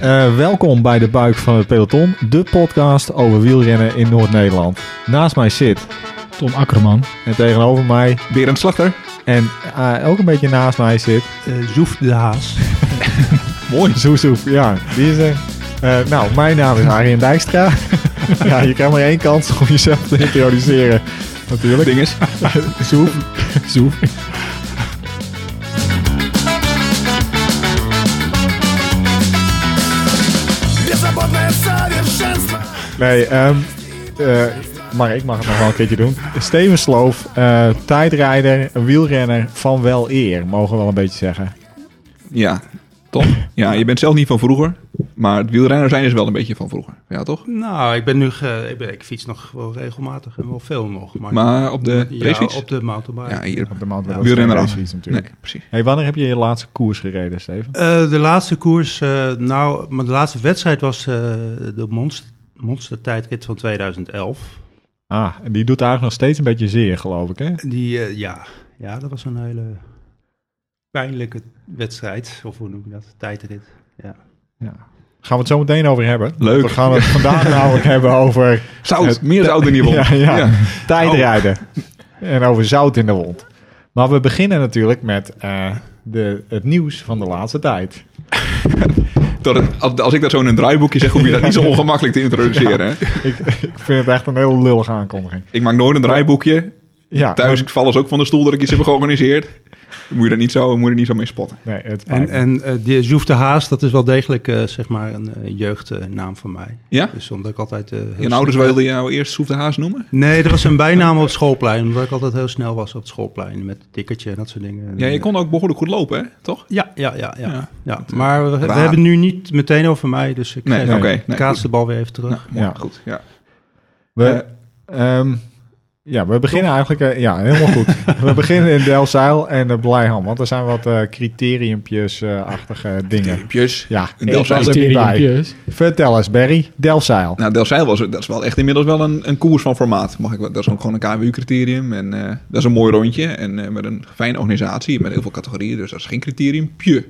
Eh, welkom bij de buik van het peloton, de podcast over wielrennen in Noord-Nederland. Naast mij zit Tom Akkerman. en tegenover mij Berend Slachter. en eh, ook een beetje naast mij zit Eh, Zoef de Haas. Mooi. Zoesoef, ja. Die is er. Eh, nou, mijn naam is Arjen Dijkstra. ja, je krijgt maar één kans om jezelf te introduceren. Natuurlijk. Dinges. Zoef. Zoef. Nee, ehm eh, maar ik mag het nog wel een keertje doen. Steven Sloof, eh, tijdrijder, wielrenner van wel eer, mogen we wel een beetje zeggen. Ja, toch? Ja, je bent zelf niet van vroeger. Maar het wielrenner zijn is wel een beetje van vroeger. Ja, toch? Nou, ik ben nu... Ge, ik, ben, ik fiets nog wel regelmatig en wel veel nog. Maar, Maar op de ja, racefiets? op de mountainbike. Ja, hier. Op de Mount Ja, Wellens wielrenner racefiets natuurlijk. Nee, precies. Hey, wanneer heb je je laatste koers gereden, Steven? Eh, de laatste koers... eh, nou, maar de laatste wedstrijd was eh, de monster, monster tijdrit van 2011. Ah, en die doet eigenlijk nog steeds een beetje zeer, geloof ik, hè? Die, eh, ja, ja, dat was een hele pijnlijke wedstrijd. Of hoe noem je dat? Tijdrit. Ja. Ja. Gaan we het zo meteen over hebben. Leuk. We gaan het vandaag namelijk hebben over Zout, Het- meer zout in die wond. Ja, ja. tijdrijden. En over zout in de wond. Maar we beginnen natuurlijk met eh, de, het nieuws van de laatste tijd. Als, ik dat zo in een draaiboekje zeg, hoef je dat niet zo ongemakkelijk te introduceren. Ik vind het echt een heel lullige aankondiging. Ik maak nooit een draaiboekje. Ja, Thuis maar- vallen ze ook van de stoel dat ik iets heb georganiseerd. Moet je er niet zo, moet je er niet zo mee spotten. Nee, het En, en eh, die Zoef de Haas, dat is wel degelijk eh, zeg maar een eh, jeugdnaam van mij. Ja? Dus omdat ik altijd... eh, heel Je snel- ouders wilden jou eerst Soef de Haas noemen? Nee, dat was een bijnaam op het schoolplein. Omdat ik altijd heel snel was op het schoolplein. Met het tikkertje en dat soort dingen. Ja, je kon ook behoorlijk goed lopen, hè? Toch? Ja, ja, ja. ja. Ja. ja. Maar we, hebben het nu niet meteen over mij. Dus ik Nee, ik Nee, kaats goed. de bal weer even terug. Nou, mooi, Ja. goed. Ja. we, ehm, ja, we beginnen eigenlijk... eh, ja, helemaal goed. we beginnen in Delfzijl en uh, Blijham. Want er zijn wat eh criteriumpjes-achtige dingen. Criteriumpjes. Ja, In er niet bij. Criteriumpjes. Vertel eens, Barry. Delfzijl. Nou, Delfzijl was, dat is wel echt inmiddels wel een, een koers van formaat. Mag ik, wel- dat is ook gewoon een KWU-criterium. En eh, dat is een mooi rondje. En eh, met een fijne organisatie, met heel veel categorieën. Dus dat is geen criterium. Pje.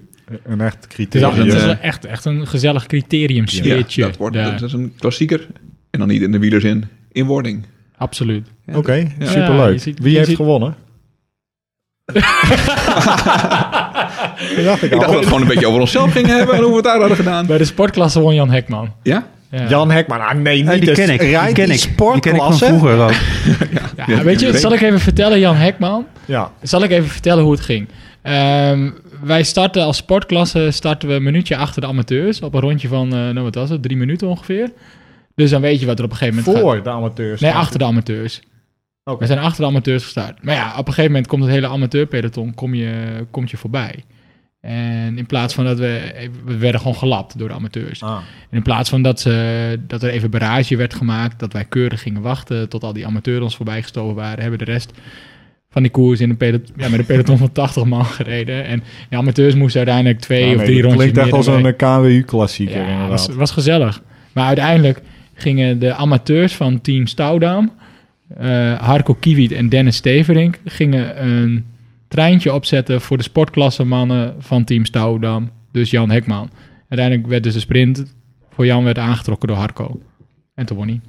Een echt Het is, criterium. het is Ja. echt, echt een gezellig criterium sfeertje. dat, wordt, dat is een klassieker. En dan niet in de wielerzin, in wording. Absoluut. Ja, Oké, Ja. superleuk. Ja, je ziet- Wie heeft ziet- gewonnen? dat dacht ik Ik dacht dat we het gewoon een beetje over onszelf gingen hebben en hoe we het daar hadden gedaan. Bij de sportklasse won Jan Hekman. Ja? Ja. Jan Hekman. Ah, nee, niet Ja, die ken ik. Die ken ik. Die ken ik van sportklasse? vroeger ook. Ja, Ja, weet je, zal ik even vertellen, Jan Hekman? Ja. Zal ik even vertellen hoe het ging? Ehm, wij starten als sportklasse starten we een minuutje achter de amateurs. Op een rondje van, eh, nou wat was het, drie minuten ongeveer. Dus dan weet je wat er op een gegeven moment Voor gaat. de amateurs. Nee, achter de amateurs. We zijn achter de amateurs gestart. Maar ja, op een gegeven moment komt het hele amateurpeloton kom je, komt je voorbij. En in plaats van dat we... We werden gewoon gelapt door de amateurs. Ah. En in plaats van dat, ze, dat er even barrage werd gemaakt... dat wij keurig gingen wachten tot al die amateurs ons voorbij gestoven waren... hebben de rest van die koers in een peloton, ja, met een peloton van 80 man gereden. En de amateurs moesten uiteindelijk twee of drie rondjes klinkt echt als een KWU-klassieker Ja, inderdaad. was, was gezellig. Maar uiteindelijk gingen de amateurs van team Stouwdam, eh, Harco Kiewiet en Dennis Steverink, gingen een treintje opzetten voor de sportklasse mannen van team Stouwdam, dus Jan Hekman. Uiteindelijk werd dus de sprint voor Jan werd aangetrokken door Harco. En toen won hij.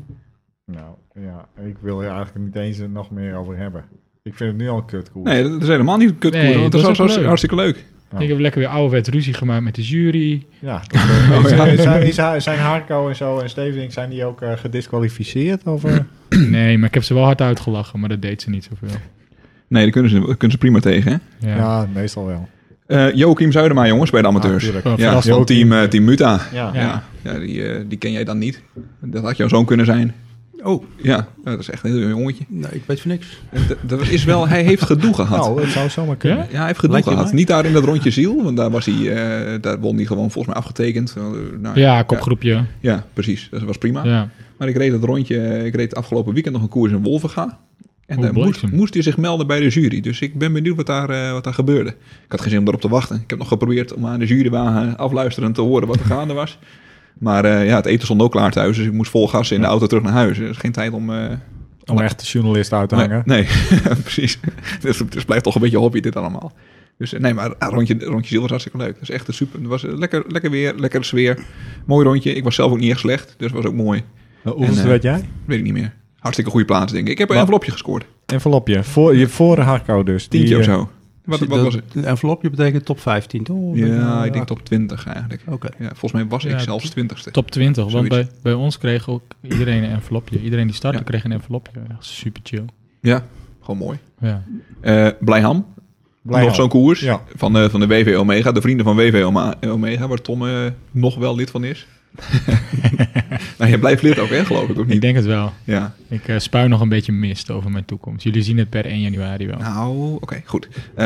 Nou, ja, ik wil er eigenlijk niet eens nog meer over hebben. Ik vind het nu al een kutkoer. Nee, dat is helemaal niet een kutkoer. Nee, want dat leuk. hartstikke leuk. Ja. Ik heb lekker weer ouderwets ruzie gemaakt met de jury. Ja, dat, eh, Oh, ja. Zijn, zijn Harco en zo en Stevening, zijn die ook eh, gedisqualificeerd? Of, eh? Nee, maar ik heb ze wel hard uitgelachen, maar dat deed ze niet zoveel. Nee, daar kunnen ze, daar kunnen ze prima tegen. Hè? Ja. ja. meestal wel. Eh Joachim Zuidema, jongens, bij de amateurs. Ah. Oh, ja, van team, eh, team Muta. Ja. Ja. Ja, ja die, eh, die ken jij dan niet. Dat had jouw zoon kunnen zijn. Oh, Ja, dat is echt een heel jong jongetje. nee, ik weet van niks. En dat- Dat is wel, hij heeft gedoe gehad. Nou, het zou zomaar kunnen. Ja? Hij heeft gedoe Lijkt gehad. Niet daar in dat rondje ziel, want daar, was hij, eh, daar won hij gewoon volgens mij afgetekend. Eh, nou, Ja, kopgroepje. Ja, precies. Dat was prima. Ja. Maar ik reed dat rondje, ik reed afgelopen weekend nog een koers in Wolvenga. En daar moest, moest hij zich melden bij de jury. Dus ik ben benieuwd wat daar, eh, wat daar gebeurde. Ik had geen zin om erop te wachten. Ik heb nog geprobeerd om aan de jurywagen afluisterend te horen wat er gaande was. Maar eh, ja, het eten stond ook klaar thuis. Dus ik moest vol gas in de auto terug naar huis. Er is geen tijd om... eh, Om echt de journalist uit te hangen. nee. precies. Dus het blijft toch een beetje hobby dit allemaal. Dus eh, nee, maar ah, rondje, rondje ziel was hartstikke leuk. Dat is echt een super. Het was lekker, lekker weer, lekkere sfeer. Mooi rondje. Ik was zelf ook niet echt slecht, dus het was ook mooi. Hoeveelste En, eh, werd jij? Weet ik niet meer. Hartstikke goede plaats, denk ik. Ik heb een Wat? envelopje gescoord. Envelopje. Voor, je voor Harco dus. Die, Tientje of eh, zo. Wat, wat Dat- was het? Een envelopje betekent top 15, toch? Ja, ik denk top 20 eigenlijk. Oké. Ja, volgens mij was ik Ja, zelfs twintigste. Top 20, want bij, bij ons kreeg ook iedereen een envelopje. Iedereen die startte Ja. kreeg een envelopje. Echt super chill. Ja, gewoon mooi. Ja. Eh Blijham. Blijham. Nog zo'n koers Ja. van, de, van de WV Omega. De vrienden van WV Omega, waar Tom eh, nog wel lid van is. nou, je blijft lid ook, hè, geloof ik, ook Ik niet? denk het wel. Ja. Ik spuil nog een beetje mist over mijn toekomst. Jullie zien het per 1 januari wel. Nou, oké, goed. Eh,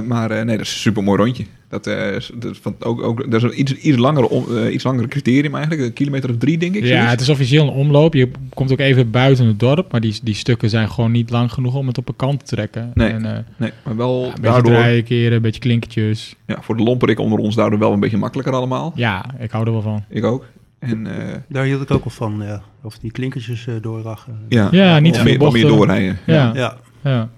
maar eh, nee, dat is een super mooi rondje. Dat, eh, is, dat, is van, ook, ook, dat is een iets, iets, langere, om- eh, iets langere criterium eigenlijk. Een kilometer of drie, denk ik. Ja, zoiets. het is officieel een omloop. Je komt ook even buiten het dorp. Maar die, die stukken zijn gewoon niet lang genoeg om het op een kant te trekken. Nee. En, eh, Nee, maar wel ja, een beetje daardoor, draaien keren, een beetje klinkertjes. ja, voor de lomperik onder ons, daardoor wel een beetje makkelijker allemaal. Ja, ik hou er wel van. Ik ook. En eh, Daar hield ik ook wel van, ja. Of die klinkertjes eh doorrachen. ja, Ja, niet veel meer, meer doorrijden. Ja, ja. Ja, ja.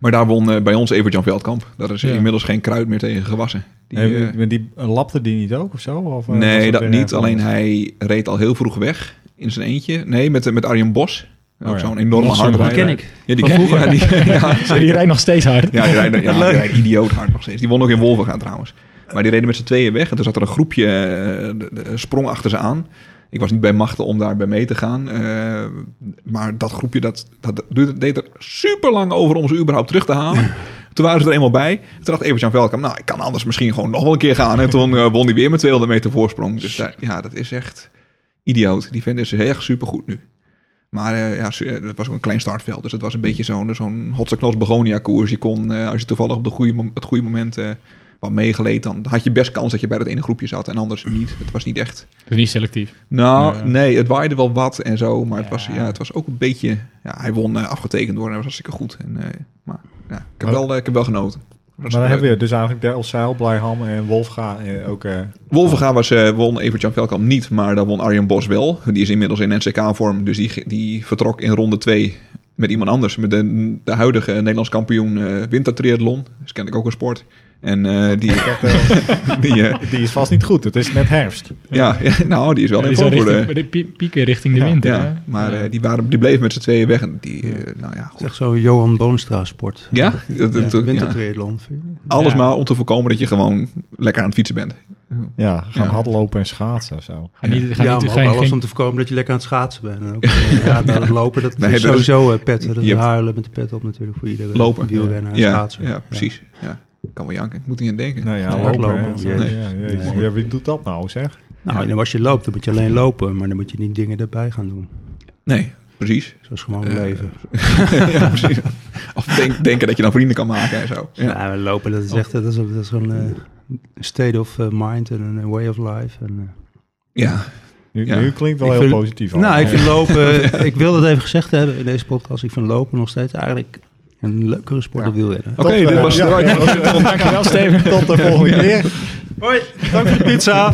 Maar daar won eh, bij ons Evert-Jan Veldkamp. Daar is Ja. inmiddels geen kruid meer tegen gewassen. Die, eh, eh, die lapte die niet ook of zo? Of, eh, nee, dat niet. ergens Alleen hij reed al heel vroeg weg in zijn eentje. Nee, met, met Arjen Bos. Ook Oh ja. zo'n enorme Bos, hard die ken ik. Ja, die ken vroeger. Ja, die, ja. Die rijdt nog steeds hard. Ja, die rijdt, ja, die rijdt idioot hard nog steeds. Die won ook in Wolven gaan trouwens. Maar die reden met z'n tweeën weg. En toen zat er een groepje, eh, de, de- sprong achter ze aan. Ik was niet bij machten om daarbij mee te gaan. eh, maar dat groepje, dat, dat deed er super lang over om ze überhaupt terug te halen. Toen waren ze er eenmaal bij. Toen dacht Evert-Jan Velkamp, nou, ik kan anders misschien gewoon nog wel een keer gaan. En toen eh, won hij weer met 200 meter voorsprong. Dus daar- ja, dat is echt idioot. Die vent is echt supergoed nu. Maar eh, ja, het was ook een klein startveld. Dus het was een beetje zo'n zo'n Hotse Begonia koers. Je kon, als je toevallig op de goede, het goede moment wat meegeleed, dan had je best kans dat je bij dat ene groepje zat. En anders niet. Het was niet echt... Dat is niet selectief. Nou, nee, het waaide wel wat en zo. Maar het, was, Ja. het was ook een beetje... Ja, hij won eh, afgetekend door en dat was hartstikke goed. En, eh, maar ja, ik heb, Maar- wel, eh, ik heb wel genoten. Maar dan hebben we dus eigenlijk Del Zeil, Blijham en Wolfga eh, ook... eh, Wolvenga was, eh, won Evert-Jan Velkamp niet, maar dan won Arjen Bos wel. Die is inmiddels in NCK-vorm, dus die, die vertrok in ronde 2 met iemand anders. Met de, de huidige Nederlands kampioen eh wintertriathlon. Dus ken ik ook een sport. En eh, die, die, eh, die is vast niet goed, het is net herfst. ja, ja, nou, die is wel Ja, in richting, de... de pie- pieken richting de Ja, winter. hè? Ja, maar Ja. eh, die, waren, die bleven met z'n tweeën weg. En die, eh, nou ja, Het is goed. echt zo'n Johan Boonstra sport. Ja, dat- dat- Ja, ja. wintertriathlon. alles Ja. maar om te voorkomen dat je gewoon lekker aan het fietsen bent. Ja, gaan Ja. hardlopen en schaatsen of zo. Niet, ga Ja, niet, maar geen, ook alles geen- om te voorkomen dat je lekker aan het schaatsen bent. En ook, eh, ja, nou, het lopen, dat Nee, is dat is- sowieso uh, pet. Dat is huilen met de pet op natuurlijk voor iedereen. Lopen. Wielrennen en Ja, schaatsen. ja, precies. Ja. Ik kan wel janken, ik moet niet aan denken. Nou ja, Ja, lopen. lopen, hè. jezus. Nee, ja. Ja, wie doet dat nou, zeg? Nou, en als je loopt, dan moet je alleen lopen. Maar dan moet je niet dingen erbij gaan doen. Nee, precies. Zoals gewoon Eh, leven. ja, precies. Of denk, denken dat je dan vrienden kan maken en zo. Ja. Ja, lopen, dat is echt dat is, dat is een eh, state of eh, mind en een way of life. En, eh, ja. Nu, Ja. nu klinkt wel Ik heel vind- positief. nou, allemaal. ik vind lopen, ik wil dat even gezegd hebben in deze podcast. Ik vind lopen nog steeds eigenlijk een leukere sport dan wielrennen. Oké, dit was ja, de ja, Dankjewel, Steven. Tot de volgende keer. Hoi, dank voor de pizza.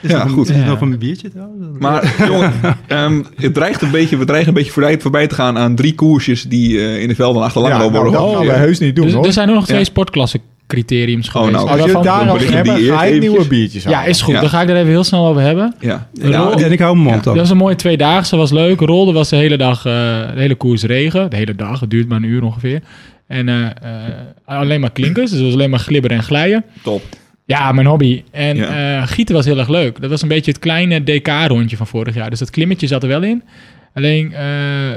Ja, goed. Is Ja. nog een biertje trouwens? Maar jongen, ehm, het dreigt een beetje, we dreigen een beetje voorbij, voorbij te gaan aan drie koersjes die eh, in de velden achter Ja, Langeloop nou, worden dat gaan we heus niet doen, Dus, hoor. er zijn ook nog twee Ja. Criteriums Oh, nou, Als je belichten hebt, die ga ik nieuwe biertjes ja, is goed. Ja. Dan ga ik er even heel snel over hebben. Ja. Ja, en ik hou mijn mond Ja. ook. Dat was een mooie tweedaagse, was leuk. Rolde was de hele dag, eh, de hele koers regen. De hele dag, het duurt maar een uur ongeveer. En eh, eh, alleen maar klinkers, dus het was alleen maar glibberen en glijden. top. Ja, mijn hobby. En Ja. eh, gieten was heel erg leuk. Dat was een beetje het kleine DK-rondje van vorig jaar. Dus dat klimmetje zat er wel in. Alleen eh,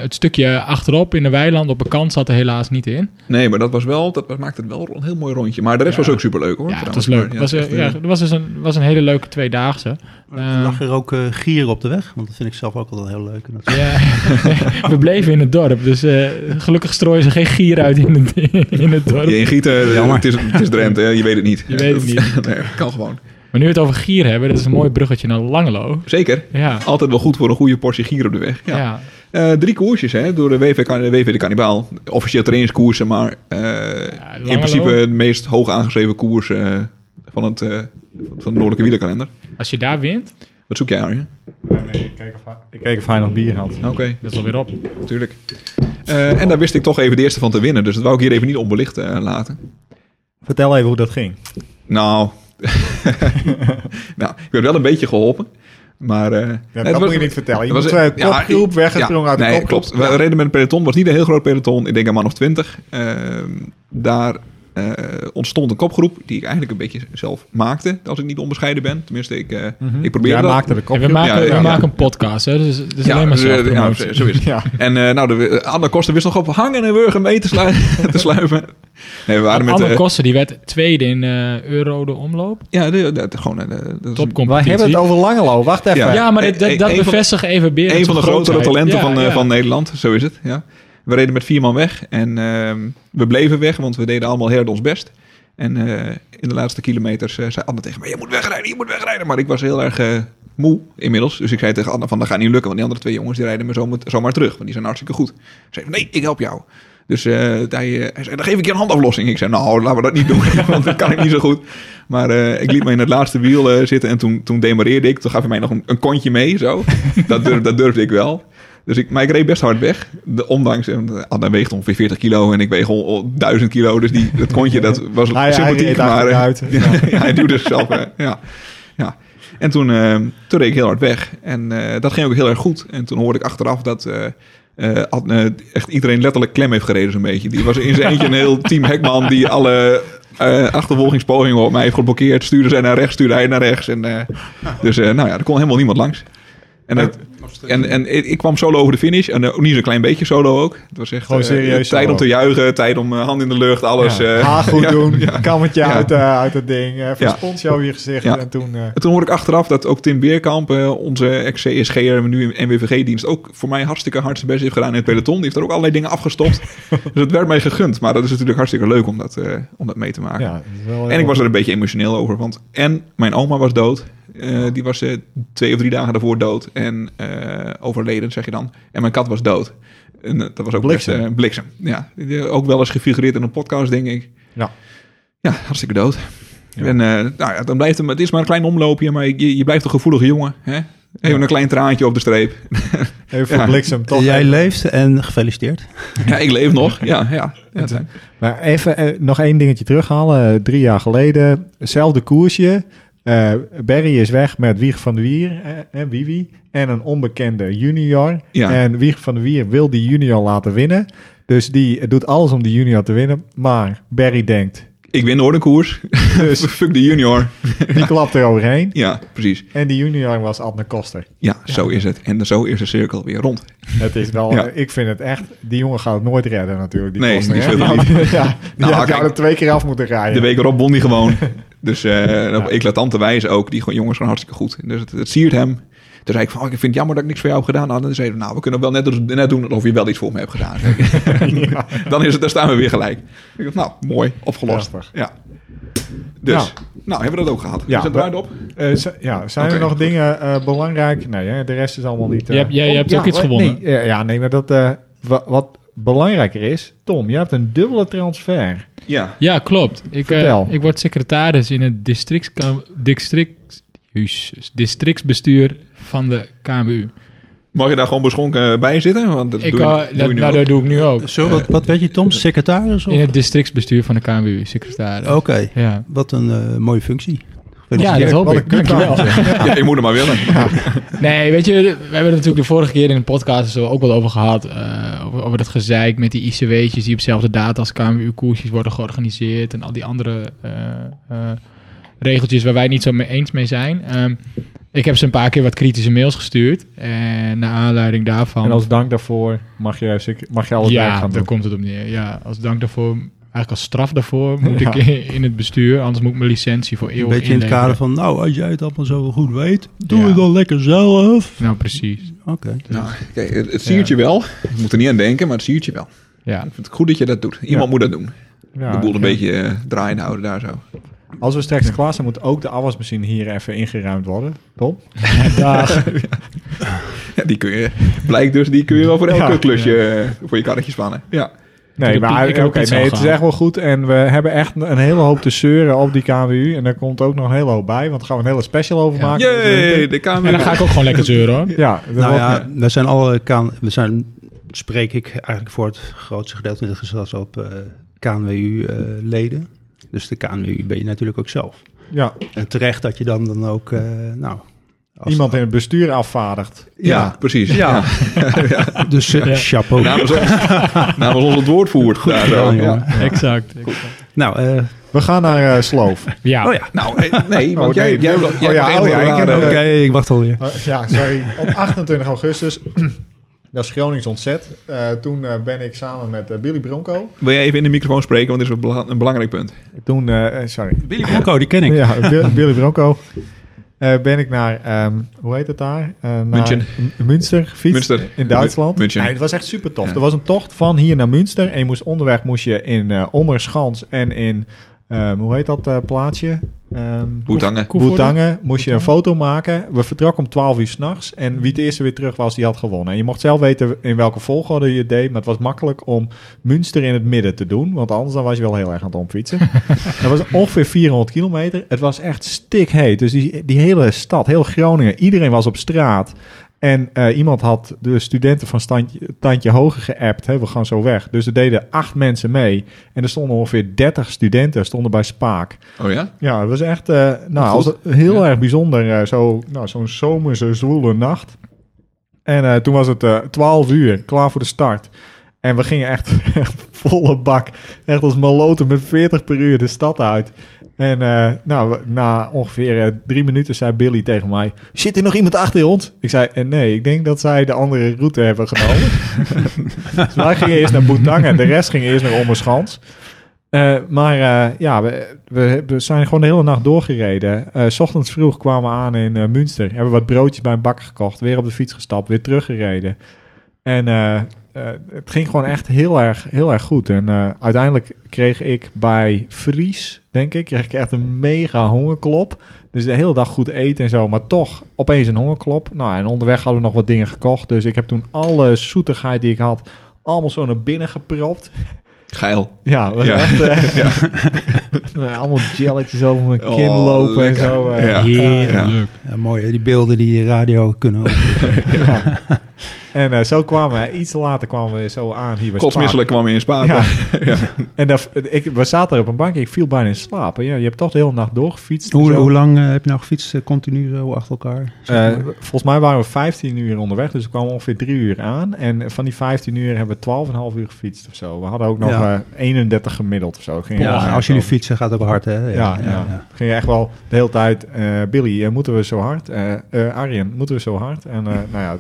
het stukje achterop in de weiland op een kant zat er helaas niet in. Nee, maar dat was wel, dat was- maakte het wel een heel mooi rondje. Maar de rest Ja. was ook superleuk hoor. Ja, het trouwens. was leuk. Maar, ja, eh, echt, eh, ja, er was dus een, was een hele leuke tweedaagse. Er lag er ook eh, gier op de weg? Want dat vind ik zelf ook altijd heel leuk. Dat Ja, we bleven in het dorp. Dus eh, gelukkig strooien ze geen gier uit in het, in het dorp. Je in Gieten, het is, het is Drenthe, je weet het niet. Je weet het niet. nee, kan gewoon. Maar nu we het over gier hebben, dat is een mooi bruggetje naar Langelo. Zeker. Ja, Altijd wel goed voor een goede portie gier op de weg. Ja. ja. Eh, drie koersjes hè, door de WV, WV de Cannibaal. Officieel trainingskoersen, maar eh, in principe de meest hoog aangeschreven koers eh, van, het, eh, van de noordelijke wielerkalender. Als je daar wint, Wat zoek jij Arjen? Nee, nee, ik keek of hij- ik keek of hij nog bier had. Oké, dat is alweer op. natuurlijk. Eh, en daar wist ik toch even de eerste van te winnen, dus dat wou ik hier even niet onbelicht laten. Vertel even hoe dat ging. Nou, nou, ik werd wel een beetje geholpen. Maar eh, Ja, het dat was- moet je niet vertellen. Je was- uh, ja, kopgroep ik- weggesprongen ja, uit de nee, kopgroep. klopt. We reden met een peloton. Het was niet een heel groot peloton. Ik denk een man of twintig. Ehm, daar eh, ontstond een kopgroep die ik eigenlijk een beetje zelf maakte. Als ik niet onbescheiden ben. Tenminste, ik, eh, Mhm. ik probeerde dat. maakte de En we kopgroep. maken, Ja, ja, we ja. maken een podcast, hè? Dus het is alleen maar dus, eh, ja, zo is het. Ja. En eh, nou, de Anne Koster wist nog op hangen en wurgen mee te, slui te sluipen. Nee, we waren met... Anne Koster, die werd tweede in eh Euro de omloop. ja, de, de, de- gewoon... Topcompetitie. hebben het over Langelo. Wacht even. Ja. Ja, maar Een- dat, dat, een dat bevestigt even Berend Een van de grotere talenten Ja, van, eh, ja. van Nederland, zo is het. Ja. We reden met vier man weg en ehm, we bleven weg, want we deden allemaal heel ons best. En eh, in de laatste kilometers eh, zei Anne tegen mij, je moet wegrijden, je moet wegrijden. Maar ik was heel erg eh, moe inmiddels, dus ik zei tegen Anne van, dat gaat niet lukken, want die andere twee jongens die rijden me zomaar, terug, want die zijn hartstikke goed. Ze zei, nee, ik help jou. Dus eh, hij, zei, dan geef ik je een handaflossing. Ik zei, nou, laten we dat niet doen, want dat kan ik niet zo goed. Maar ik liet me in het laatste wiel zitten en toen, toen demareerde ik. Toen gaf hij mij nog een, een kontje mee, zo. Dat, durf, dat durfde ik wel. Dus ik, maar ik reed best hard weg. De, ondanks, eh, Anna weegt ongeveer 40 kilo en ik weeg al, al 1000 kilo. Dus die, dat kontje, dat was Hij, hij sympathiek. reed maar eh, achteruit. ja, hij duwde zichzelf. eh, ja. ja. En toen, eh, toen reed ik heel hard weg. En dat ging ook heel erg goed. En toen hoorde ik achteraf dat eh, echt iedereen letterlijk klem heeft gereden zo'n beetje. Die was in zijn eentje een heel team Hekman die alle achtervolgingspogingen op mij heeft geblokkeerd. Stuurde zij naar rechts, stuurde hij naar rechts. En, dus nou ja, er kon helemaal niemand langs. En, het- en, en ik kwam solo over de finish. En eh, niet zo'n klein beetje solo ook. Het was echt Gewoon eh, serieus tijd solo. om te juichen, tijd om eh, hand in de lucht, alles. Ja. Haar goed Ja, doen. ja. Kammetje Ja. uit, uit het ding. Even Ja. een sponsje over je gezicht. En toen... En toen hoorde ik achteraf dat ook Tim Beerkamp, onze ex-CSG'er, nu in NWVG-dienst, ook voor mij hartstikke hard zijn best heeft gedaan in het peloton. Die heeft er ook allerlei dingen afgestopt. dus het werd mij gegund. Maar dat is natuurlijk hartstikke leuk om dat, om dat mee te maken. En ik was er een beetje emotioneel over. Want en mijn oma was dood. Eh, die was eh, twee of drie dagen daarvoor dood. En eh, overleden, zeg je dan. En mijn kat was dood. En dat was ook Bliksem. best, eh, bliksem. Ja, ook wel eens gefigureerd in een podcast, denk ik. Ja. Ja, hartstikke dood. Ja. En eh, nou ja, dan blijft het, het is maar een klein omloopje, maar je, je blijft een gevoelige jongen. Hè? Even een klein traantje op de streep. Even voor Ja. bliksem, toch? Jij even- leeft en gefeliciteerd. ja, ik leef nog. Ja, ja. ja Maar even eh, nog één dingetje terughalen. Drie jaar geleden, hetzelfde koersje. Eh Barry is weg met Wieg van de Wier, eh, eh, Wiwi, en een onbekende junior. Ja. En Wieg van de Wier wil die junior laten winnen. Dus die doet alles om die junior te winnen. Maar Barry denkt, ik win nooit een koers. dus Fuck de junior. die klapt er overheen. Ja, precies. En die junior was Adne Koster. Ja, zo is het. En zo is de cirkel weer rond. Het is wel, Ja. ik vind het echt, die jongen gaat het nooit redden natuurlijk. Die Nee, Koster, die Die- niet. ja, die Nou, had kijk. jou er twee keer af moeten rijden. De week erop won hij gewoon. Dus eh op eclatante wijze ook. Die gewoon- jongens gewoon hartstikke goed. Dus het, het siert hem. Toen zei ik van, oh, ik vind het jammer dat ik niks voor jou heb gedaan. Nou, dan zei hij, nou, we kunnen wel net, doen- net doen alsof je wel iets voor me hebt gedaan. Dan is het, dan staan we weer gelijk. Ik dacht, nou, mooi, opgelost. Prachtig. Ja. Dus, nou, hebben we dat ook gehad. Ja, is het op? Eh, ja, zijn er nog dingen eh, belangrijk? Nee, hè, de rest is allemaal niet... eh, Je hebt- jij- jij hebt ook iets gewonnen. Nee, ja, nee, maar dat, eh, wa- wat belangrijker is... Tom, je hebt een dubbele transfer. Ja. Ja, klopt. Ik, eh, ik word secretaris in het district, jezus, districtsbestuur van de KMU. Mag je daar gewoon beschonken bij zitten? Want dat Ik, doe, eh, doe dat, nou, dat doe ik nu ook. Zo, wat, wat weet je, Tom? Secretaris? Of? In het districtsbestuur van de KMU, secretaris. Oké, Ja. wat een eh, mooie functie. Ja, dat hoop ik. Dankjewel. Ja, je moet er maar willen. Nee, weet je, we hebben het natuurlijk de vorige keer in de podcast er ook wel over gehad. eh, over, over dat gezeik met die ICW'tjes die op dezelfde data als KMU-koersjes worden georganiseerd. En al die andere eh, eh, regeltjes waar wij het niet zo mee eens mee zijn. Ehm, ik heb ze een paar keer wat kritische mails gestuurd. En naar aanleiding daarvan... En als dank daarvoor mag je, mag je al het werk ja, gaan daar doen. komt het op neer. Ja, als dank daarvoor, eigenlijk als straf daarvoor, moet Ja. ik in, het bestuur. Anders moet ik mijn licentie voor Een eeuwig beetje in het kader van, nou, als jij het allemaal zo goed weet, doe Ja. het dan lekker zelf. Nou, precies. Oké. Nou, kijk, het, het je wel. Je moet er niet aan denken, maar het siert je wel. Ja. Ik vind het goed dat je dat doet. Iemand Ja. moet dat doen. Ja, de boel een ja. beetje eh, draaiende houden daar zo. Als we straks klaar zijn, moet ook de afwasmachine hier even ingeruimd worden. Tom? Dag. Ja, die kun je, blijkt dus, die kun je wel voor elke Ja. klusje eh, voor je karretje spannen. Ja. Nee, maar oké, nee, het is echt wel goed. En we hebben echt een hele hoop te zeuren op die KWU. En daar komt ook nog een hele hoop bij. Want daar gaan we een hele special over Ja. maken. Jee, de. En dan ga ik ook gewoon lekker zeuren hoor. Ja, Nou wordt- ja, we zijn alle kaan, we zijn, spreek ik eigenlijk voor het grootste gedeelte in het gezelschap eh KNWU-leden. Dus de KNU ben je natuurlijk ook zelf. Ja, En terecht dat je dan, dan ook, eh, nou... als- iemand in het bestuur afvaardigt. Ja, precies. Ja. Dus eh, Ja. chapeau. Namens ons, namens ons het woord voert. Goed gedaan, jongen. Exact. exact. Nou, eh, We gaan naar eh, Sloof. Ja, oh ja. Nou, nee, want Oh, jij, nee. jij, jij, Oh jij ja, oh ja, ik Oké, ik wacht alweer. Uh, ja, sorry. Op 28 augustus, dat is Gronings ontzet. Uh, toen uh, ben ik samen met uh, Billy Bronco. Wil jij even in de microfoon spreken, want dit is een, bela- een belangrijk punt. Toen, uh, sorry. Billy Bronco, die ken ik. Ja, Bi- Billy Bronco. Uh, ben ik naar, ehm, hoe heet het daar? Uh, München. Münster gefietst Münster. in Duitsland. München. Nee, het was echt super tof. Ja. Er was een tocht van hier naar Münster. En je moest onderweg moest je in uh, Ommerschans en in, um, hoe heet dat uh, plaatsje? Um, Boetangen. Boetangen moest je een foto maken. We vertrokken om 12 uur s'nachts. En wie het eerste weer terug was, die had gewonnen. En je mocht zelf weten in welke volgorde je het deed. Maar het was makkelijk om Münster in het midden te doen. Want anders dan was je wel heel erg aan het omfietsen. dat was ongeveer 400 kilometer. Het was echt stikheet. Dus die, die hele stad, heel Groningen, iedereen was op straat. En uh, iemand had de studenten van standje, Tandje Hoger geappt. Hè, we gaan zo weg. Dus er deden acht mensen mee. En er stonden ongeveer 30 studenten stonden bij Spaak. Oh ja? Ja, het was echt uh, nou, heel ja. erg bijzonder. Uh, zo, nou, zo'n zomerse zwoele nacht. En toen was het 12 uur, klaar voor de start. En we gingen echt, echt volle bak. Echt als maloten met 40 per uur de stad uit. En uh, nou, na ongeveer uh, drie minuten zei Billy tegen mij... Zit er nog iemand achter ons? Ik zei, uh, nee, ik denk dat zij de andere route hebben genomen. dus wij gingen eerst naar Boetangen. De rest ging eerst naar Ommerschans. Maar ja, we, we, we, zijn gewoon de hele nacht doorgereden. S ochtends vroeg kwamen we aan in Münster. Hebben wat broodjes bij een bakker gekocht. Weer op de fiets gestapt. Weer teruggereden. En het ging gewoon echt heel erg, heel erg goed. En uh, uiteindelijk kreeg ik bij Fries, denk ik, kreeg ik echt een mega hongerklop. Dus de hele dag goed eten en zo. Maar toch opeens een hongerklop. Nou, en onderweg hadden we nog wat dingen gekocht. Dus ik heb toen alle zoetigheid die ik had, allemaal zo naar binnen gepropt. Geil. Ja, was Ja. echt... eh, ja. allemaal jelletjes over mijn kin Oh, lopen lekker. en zo. eh. Ja. Heerlijk. Ja, mooi, hè, die beelden die radio kunnen. En eh, zo kwamen we, iets later kwamen we zo aan hier bij Kotsmisselijk kwam je in Spaak. Ja. Ja. En dat, ik, we zaten er op een bankje, ik viel bijna in slaap. Ja, je hebt toch de hele nacht doorgefietst. hoe, hoe lang eh, heb je nou gefietst? eh, continu zo achter elkaar? Eh, volgens mij waren we 15 uur onderweg, dus we kwamen ongeveer 3 uur aan. En van die 15 uur hebben we 12,5 uur gefietst of zo. We hadden ook nog Ja. eh, 31 gemiddeld of zo. Ging ja, als jullie fietsen gaat het ook hard, hè? Ja, ja, ging je echt wel de hele tijd. eh, Billy, moeten we zo hard? Eh eh, Arjen, moeten we zo hard? En eh, nou ja,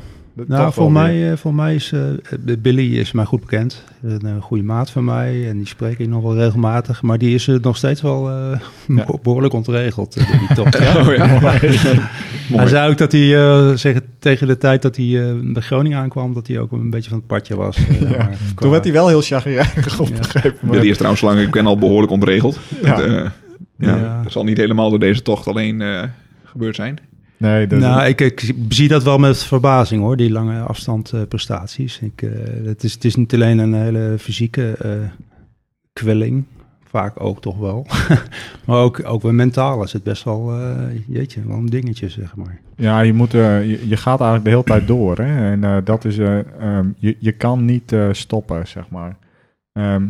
Nou, voor mij, eh, voor mij is eh, Billy is mij goed bekend. Een goede maat van mij en die spreek ik nog wel regelmatig. Maar die is eh, nog steeds wel eh, Ja. behoorlijk ontregeld, die ja. Oh, ja. Hij zei ook dat hij eh, zeggen, tegen de tijd dat hij eh, bij Groningen aankwam, dat hij ook een beetje van het padje was. Ja. maar Toen werd hij wel heel chagrijnig moment. Billy is trouwens lang, ik ken al behoorlijk ontregeld. Eh, ja. Ja. Dat zal niet helemaal door deze tocht alleen eh, gebeurd zijn. Nee, dat, Nou, ik, ik zie dat wel met verbazing hoor, die lange afstand eh, prestaties. Ik, eh, het, is, het is niet alleen een hele fysieke eh, kwelling, vaak ook toch wel. maar ook, ook weer mentaal is het best wel, eh, jeetje, wel een dingetje zeg maar. Ja, je, moet, je, je gaat eigenlijk de hele tijd door. Hè? En dat is, eh, ehm, je, je kan niet stoppen, zeg maar. Ehm,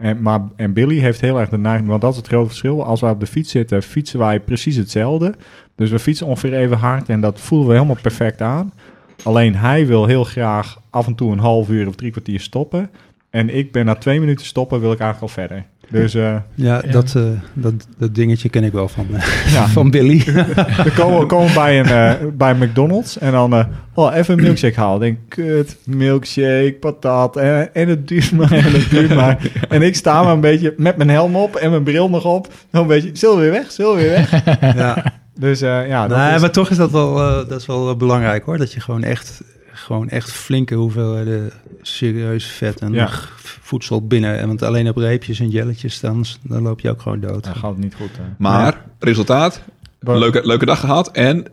en, maar, en Billy heeft heel erg de neiging, want dat is het grote verschil. Als wij op de fiets zitten, fietsen wij precies hetzelfde. Dus we fietsen ongeveer even hard en dat voelen we helemaal perfect aan. Alleen hij wil heel graag af en toe een half uur of drie kwartier stoppen. En ik ben na twee minuten stoppen, wil ik eigenlijk al verder. Dus eh, Ja. Dat, eh, dat, dat dingetje ken ik wel van, eh, ja, van Billy. We komen, komen bij een eh, bij McDonald's en dan eh, oh, even een milkshake halen. Denk, kut, milkshake, patat en, en het duurt maar en het duurt maar. En ik sta maar een beetje met mijn helm op en mijn bril nog op. Zo een beetje, zullen we weer weg, zullen we weer weg? ja. Dus eh, ja, dat nee, is, maar toch is dat wel, eh, dat is wel belangrijk hoor. Dat je gewoon echt, gewoon echt flinke hoeveelheden serieus vet en Ja. voedsel binnen. En Want alleen op reepjes en jelletjes, dan, dan loop je ook gewoon dood. dan gaat het niet goed. eh. Maar, resultaat, Maar- leuke, leuke dag gehad en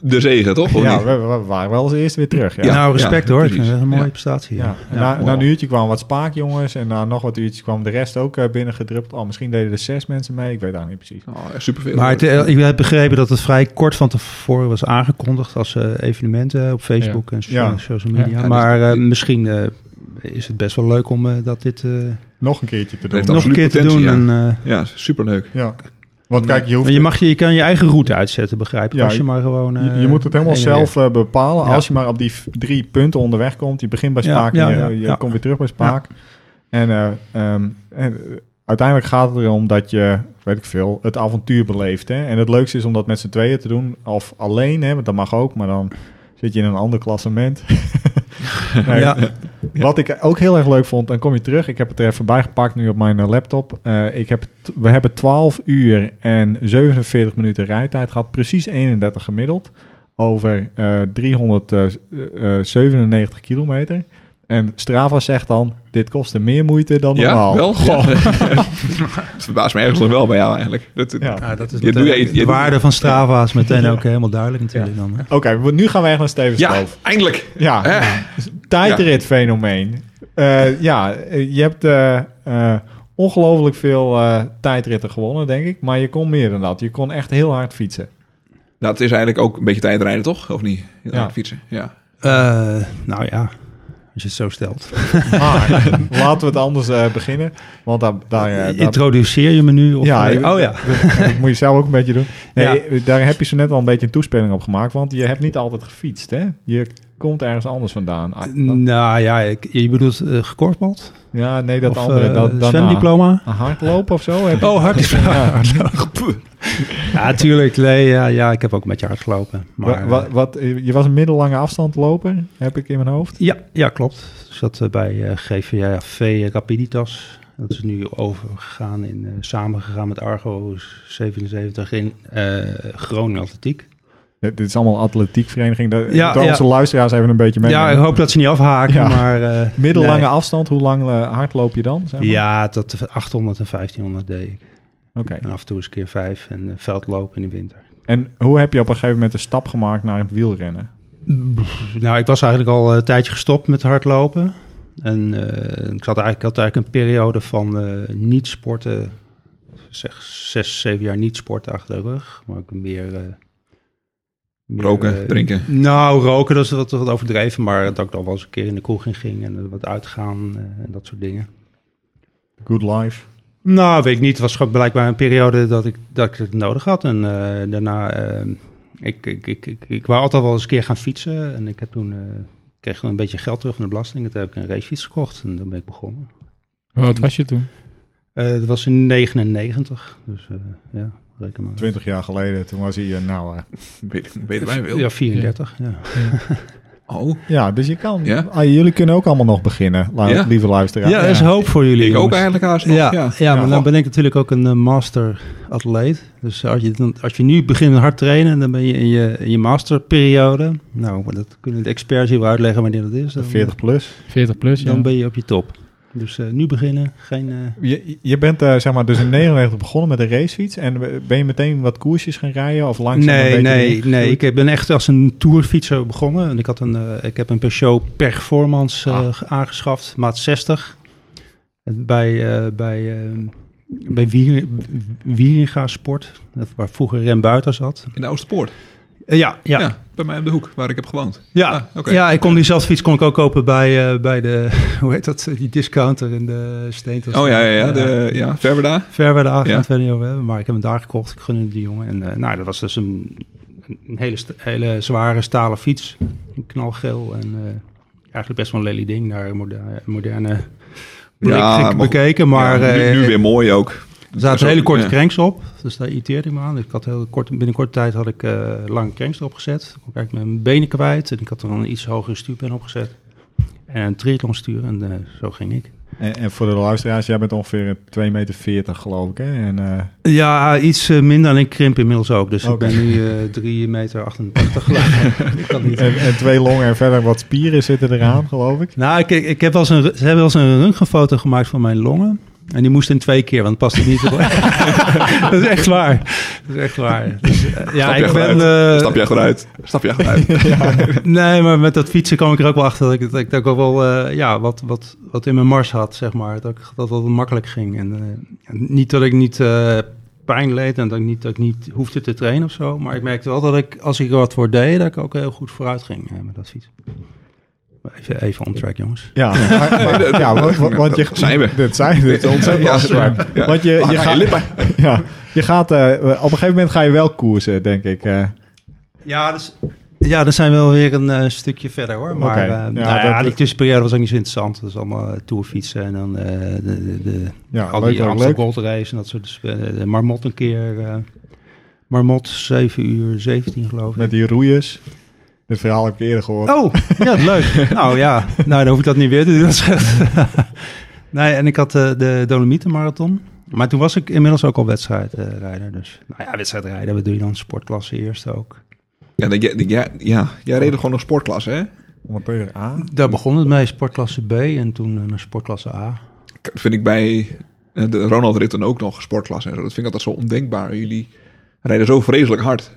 de zegen, toch? Ja, niet? we, we waren wel als eerste weer terug. Ja. Ja. nou, respect hoor. Ik precies. vind het een mooie Ja. prestatie. Ja, na, een uurtje kwamen wat spaakjongens en na nog wat uurtjes kwam de rest ook eh, binnengedrupt. Oh, misschien deden er zes mensen mee, ik weet eigenlijk niet precies. Oh, echt superveel. Maar het, eh, ik heb begrepen dat het vrij kort van tevoren was aangekondigd als eh, evenementen op Facebook en so- Ja. social media. Ja, dus maar eh, misschien eh, is het best wel leuk om eh, dat dit eh, Nog een keertje te doen. nog een keer te doen. En, eh, Ja, superleuk. Ja. Want kijk, je hoeft... maar je, mag je, je kan je eigen route uitzetten, begrijp ik. Ja, als je maar gewoon... Je, eh, je moet het helemaal zelf eh, bepalen. Ja. Als je maar op die drie punten onderweg komt. Je begint bij Ja, Spaak ja, en je, je ja. komt weer terug bij Spaak. En, eh, ehm, en eh, uiteindelijk gaat het erom dat je, weet ik veel, het avontuur beleeft. Hè? En het leukste is om dat met z'n tweeën te doen. Of alleen, hè, want dat mag ook. Maar dan zit je in een ander klassement. Nee, Wat ik ook heel erg leuk vond, dan kom je terug. Ik heb het er even bijgepakt nu op mijn eh, laptop. Eh, ik heb, we hebben 12 uur en 47 minuten rijtijd gehad. Precies 31 gemiddeld. Over eh 397 kilometer. En Strava zegt dan, dit kostte meer moeite dan Ja, normaal. wel? Goh. Het verbaast me ergens nog wel bij jou eigenlijk. Dat, Ja. Ja, dat is Je meteen- doe je- je de waarde van Strava is meteen ook helemaal duidelijk natuurlijk dan. Hè? Oké, nu gaan we echt naar Steven Ja, Stoof. eindelijk. Ja, Eh, tijdritfenomeen. Eh, ja, je hebt eh, eh, ongelooflijk veel eh, tijdritten gewonnen, denk ik. Maar je kon meer dan dat. Je kon echt heel hard fietsen. dat is eigenlijk ook een beetje tijdrijden, toch? Of niet? Ja. Ja. Fietsen, ja. Eh, nou ja, als je het zo stelt. Maar laten we het anders eh, beginnen. Want daar, daar, eh, daar- Introduceer je me nu? Of, Ja, oh ja. dat, dat moet je zelf ook een beetje doen. Nee, daar heb je zo net al een beetje een toespeling op gemaakt. Want je hebt niet altijd gefietst, hè? Je komt ergens anders vandaan. Ah, Nou ja, ik, je bedoelt uh, gekorfbald? ja, nee, dat of andere. eh, dat, dan, zwemdiploma? Een hardlopen of zo? Heb je- Oh, hard. Ja. Ja, tuurlijk. Nee, ja, ja, ik heb ook een beetje hard gelopen. Maar, Wa- wat, wat, je was een middellange afstandloper, heb ik in mijn hoofd. ja, ja, klopt. Ik zat eh, bij eh GVV Rapiditas. Dat is nu overgegaan in, eh, samengegaan met Argo 77 in eh Groningen Atletiek. Dit dit is allemaal atletiekvereniging. Daar Ja, onze luisteraars even een beetje mee. Ja, ik hoop dat ze niet afhaken, Ja. maar... eh, Middellange nee. afstand, hoe lang eh, hard loop je dan? Zeg maar? Ja, tot 800 en 1500 deed ik. Oké. En af en toe eens een keer vijf en eh, veldlopen in de winter. En hoe heb je op een gegeven moment de stap gemaakt naar het wielrennen? Nou, ik was eigenlijk al een tijdje gestopt met hardlopen. En eh, ik, zat eigenlijk, ik had eigenlijk een periode van eh, niet sporten, zeg zes, zeven jaar niet sporten achter de rug. Maar ook meer... Roken, eh, drinken. Nou, roken, dat is wat, wat overdreven. Maar dat ik dan wel eens een keer in de kroeg in ging en wat uitgaan eh, en dat soort dingen. Good life. Nou, weet ik niet. Het was gewoon blijkbaar een periode dat ik, dat ik het nodig had. En eh, daarna, ik, ik, ik, ik, ik wou altijd wel eens een keer gaan fietsen. En ik heb toen, eh, kreeg een beetje geld terug van de belasting. En toen heb ik een racefiets gekocht en dan ben ik begonnen. Wat was je toen? Eh, dat was in 99, dus eh, ja, reken maar. 20 jaar geleden, toen was hij, eh, nou... eh, Weet, weten wij veel. Ja, 34, ja. Oh, ja, dus je kan... Ja? Ah, jullie kunnen ook allemaal nog beginnen, Ja? lieve luisteraars. Ja, er is hoop voor jullie, ik ook jongens. eigenlijk haast nog. Ja, Ja, ja, maar dan ben ik natuurlijk ook een eh, master atleet. Dus als je, dan, als je nu begint met hard trainen, dan ben je in je, in je masterperiode. Nou, dat kunnen de experts hier wel uitleggen wanneer dat is. Dan, 40 plus. 40 plus, ja. dan ben je op je top. Dus eh, nu beginnen, geen... eh, Je, je bent eh, zeg maar dus in 99 begonnen met een racefiets. En ben je meteen wat koersjes gaan rijden of langzaam een nee, beetje nee, nee. Ik ben echt als een tourfietser begonnen. En ik, had een, eh, ik heb een Peugeot Performance eh, Ah. aangeschaft, maat 60. En Bij, eh bij, eh bij Wier, Wieringa Sport, dat waar vroeger Rem Buiten zat. In de Oosterpoort. Eh, ja, ja, bij mij op de hoek, waar ik heb gewoond. Ja, Ah, oké. ja, ik kon diezelfde fiets kon ik ook kopen bij, eh, bij de, hoe heet dat, die discounter in de Steentels. Oh ja, ja, ja. De, ja Verwerda. Ver bij de A, gaan Ja. hebben. Maar ik heb hem daar gekocht. Ik gunde die jongen. En eh, nou, dat was dus een, een hele, hele zware stalen fiets. Knalgeel en eigenlijk best wel een lelijk ding. Naar moderne, moderne blik Ja, maar- bekeken. Maar nu weer mooi ook. Er zaten hele korte ja. cranks op. Dus daar irriteerde ik me aan. Ik had heel kort, binnen korte tijd had ik eh, lange cranks erop gezet. Ik eigenlijk mijn benen kwijt. En ik had er dan een iets hogere stuurpen opgezet. En een triathlon stuur. En eh, zo ging ik. En, en voor de luisteraars, jij bent ongeveer 2,40 meter geloof ik. Hè? En, eh, Ja, iets minder en ik krimp inmiddels ook. Dus ik ben nu eh 3 meter 88 geloof ik. ik kan niet. en, en twee longen en verder wat spieren zitten eraan, geloof ik. Nou, ik, ik heb wel eens een, ze hebben wel eens een röntgenfoto gemaakt van mijn longen. En die moest in twee keer, want het past niet. dat is echt waar. Dat is echt waar. Dus, eh, ja, Stap je ik ben... eh, Stap je achteruit. Stap je achteruit. nee, maar met dat fietsen kwam ik er ook wel achter dat ik, dat ik ook wel eh, ja, wat, wat, wat in mijn mars had, zeg maar. Dat, ik, dat het makkelijk ging. En, niet dat ik niet pijn leed en dat ik, niet, dat ik niet hoefde te trainen of zo. Maar ik merkte wel dat ik, als ik er wat voor deed, dat ik ook heel goed vooruit ging met dat fietsen. Even, even on track, jongens. Ja, maar- maar- ja want, je... Zijn we. Dit zijn we. Dit is ontzettend Ja. Want je, Ah, je, ga je gaat, lippen. ja, je gaat... eh, op een gegeven moment ga je wel koersen, denk ik. eh. Ja, dus, ja, dan zijn we wel weer een eh, stukje verder hoor. Maar eh, Ja, nou ja, die tussenperiode was ook niet zo interessant. Dat is allemaal tourfietsen en dan eh, de, de, de, ja, al leuk, die Amsterdam leuk. Gold Race en dat soort. Dus, de Marmot een keer. eh, Marmot 7 uur 17 geloof ik. Met die roeiers. Dit verhaal heb ik eerder gehoord. Oh, ja, leuk. nou ja, nou, dan hoef ik dat niet weer te doen. Nee, en ik had eh, de Dolomieten Marathon. Maar toen was ik inmiddels ook al wedstrijdrijder. dus, nou ja, wedstrijdrijden, wat doe je dan? Sportklasse eerst ook. Ja, dat- ja, ja, ja, jij reed gewoon nog sportklasse, hè? Amateur A. Daar begon het mee, sportklasse B en toen eh, naar sportklasse A. Dat vind ik bij eh, de Ronald Ritten ook nog sportklasse. en zo. Dat vind ik altijd zo ondenkbaar. Jullie rijden zo vreselijk hard.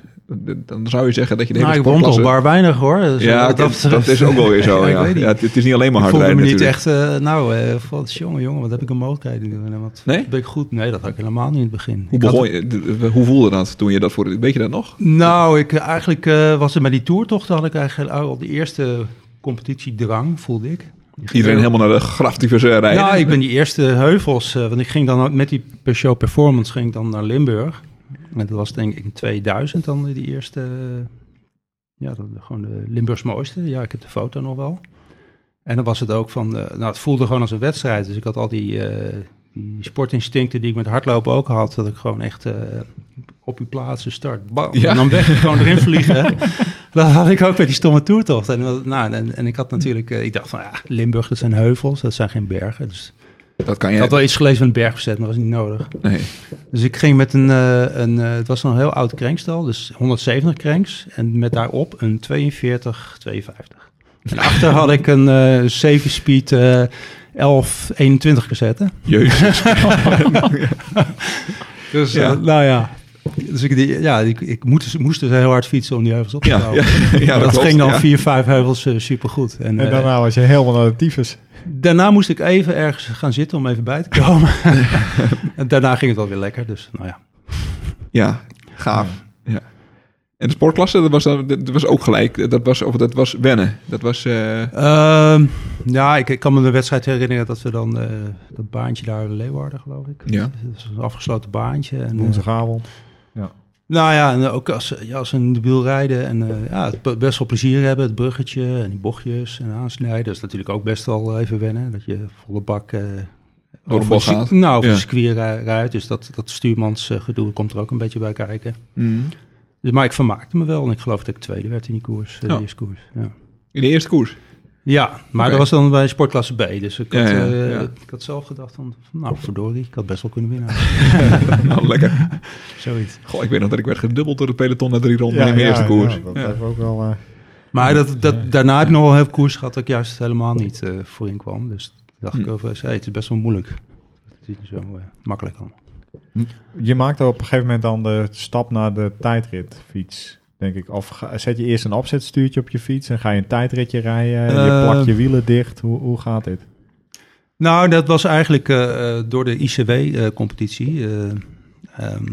Dan zou je zeggen dat je de hele Nou, ik won toch sportklasse... bar weinig hoor. Dus, Ja, eh, dat, dat, is ook wel weer zo. Ja, ik ja. het, het is niet alleen maar Ik hard voelde me rijden niet natuurlijk. echt, eh, nou, eh wat, jongen, jongen, wat heb ik een mogelijkheid? En wat Nee? ben ik goed? Nee, dat had ik helemaal niet in het begin. Hoe, Ik begon je, hoe voelde dat toen je dat voor Weet je dat nog? Nou, ik, eigenlijk was het met die toertocht, had ik eigenlijk al de eerste competitiedrang, voelde ik. Iedereen helemaal naar de eh, rijden. Ja, ik ben die eerste heuvels, want ik ging dan ook met die Peugeot Performance ging ik dan naar Limburg. En dat was denk ik in 2000 dan die eerste, eh, ja, dat, gewoon de Limburgs mooiste. Ja, ik heb de foto nog wel. En dan was het ook van, eh, nou het voelde gewoon als een wedstrijd. Dus ik had al die, eh, die sportinstincten die ik met hardlopen ook had. Dat ik gewoon echt op je plaatsen start, bam, Ja. en dan weg, gewoon erin vliegen. dat had ik ook met die stomme toertocht. En, dat- nou, en, en ik had natuurlijk, ik dacht van ja, Limburg, dat zijn heuvels, dat zijn geen bergen. Dus dat kan ik je. had wel iets gelezen van een bergbezet, maar dat was niet nodig. Nee. Dus ik ging met een, eh, een eh, het was een heel oud krenkstal, dus 170 krenks. En met daarop een 42, 52. En achter had ik een eh 7-speed eh 11, 21 cassette. Jezus. Dus Ja. eh, nou ja. Dus ik, die, ja, ik, ik moest, moest dus heel hard fietsen om die heuvels op te Ja, bouwen. ja, ja, dat klopt, ging dan ja. vier, vijf heuvels super supergoed. En, En daarna was je helemaal naar de tyfus. Daarna moest ik even ergens gaan zitten om even bij te komen. en daarna ging het wel weer lekker. Dus nou ja. Ja, gaaf. Ja. En de sportklasse, dat was, dat was ook gelijk. Dat was, of dat was wennen. Dat was... eh, Ehm, ja, ik, ik kan me de wedstrijd herinneren dat we dan eh, dat baantje daar in Leeuwarden, geloof ik. Ja. Dat is een afgesloten baantje. En, eh, Woensdagavond. Nou ja, en ook als, ja, als een debiel rijden en eh, ja, het be- best wel plezier hebben. Het bruggetje en die bochtjes en aansnijden. Dat is natuurlijk ook best wel even wennen. Dat je volle bak... eh, Door de over bocht cir- gaat. Nou, over Ja. circuit rij- rijdt. Dus dat, dat stuurmansgedoe komt er ook een beetje bij kijken. mm. Dus, maar ik vermaakte me wel. En ik geloof dat ik tweede werd in die koers. eh, Ja. de eerste koers. Ja. In de eerste koers. Ja, maar dat was dan bij sportklasse B. Dus ik had, ja, eh, ja. ik had zelf gedacht van, nou verdorie, ik had best wel kunnen winnen. nou, lekker. Zoiets. Goh, ik weet nog dat ik werd gedubbeld door het peloton na drie ronden Ja, in mijn ja, eerste koers. ja, dat Ja. heeft ook wel... eh, Maar dat, dat, daarna heb ik nog wel heel veel koers gehad dat ik juist helemaal niet eh voorin kwam. Dus dacht ik Hm. over, hey, het is best wel moeilijk. Het is niet zo makkelijk allemaal. Je maakte op een gegeven moment dan de stap naar de tijdritfiets, denk ik. Of ga- zet je eerst een opzetstuurtje op je fiets en ga je een tijdritje rijden. je Eh, plakt je wielen dicht. Hoe, hoe gaat dit? Nou, dat was eigenlijk eh, eh, door de ICW-competitie. eh, ehm,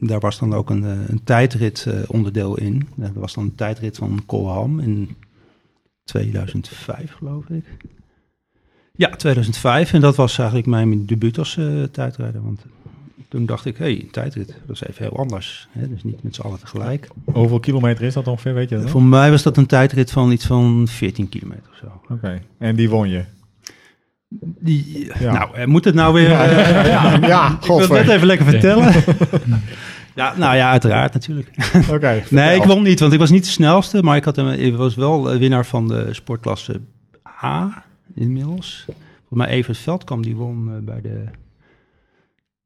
daar was dan ook een, een tijdrit onderdeel in. Dat was dan een tijdrit van Colham in 2005, geloof ik. Ja, 2005. En dat was eigenlijk mijn debuut als tijdrijder. Want toen dacht ik, hé, hey, tijdrit, dat is even heel anders. Hè? Dus niet met z'n allen tegelijk. Hoeveel kilometer is dat ongeveer, weet je dat? nog? Voor mij was dat een tijdrit van iets van 14 kilometer of zo. Oké, en die won je? Die, Ja. Nou, eh, moet het nou weer... eh, ja, ja, Ik wil het net even lekker vertellen. ja, nou ja, uiteraard natuurlijk. Oké, Nee, ik won niet, want ik was niet de snelste. Maar ik, had een, ik was wel eh, winnaar van de sportklasse A inmiddels. Volgens mij Evert Veldkamp, die won bij de...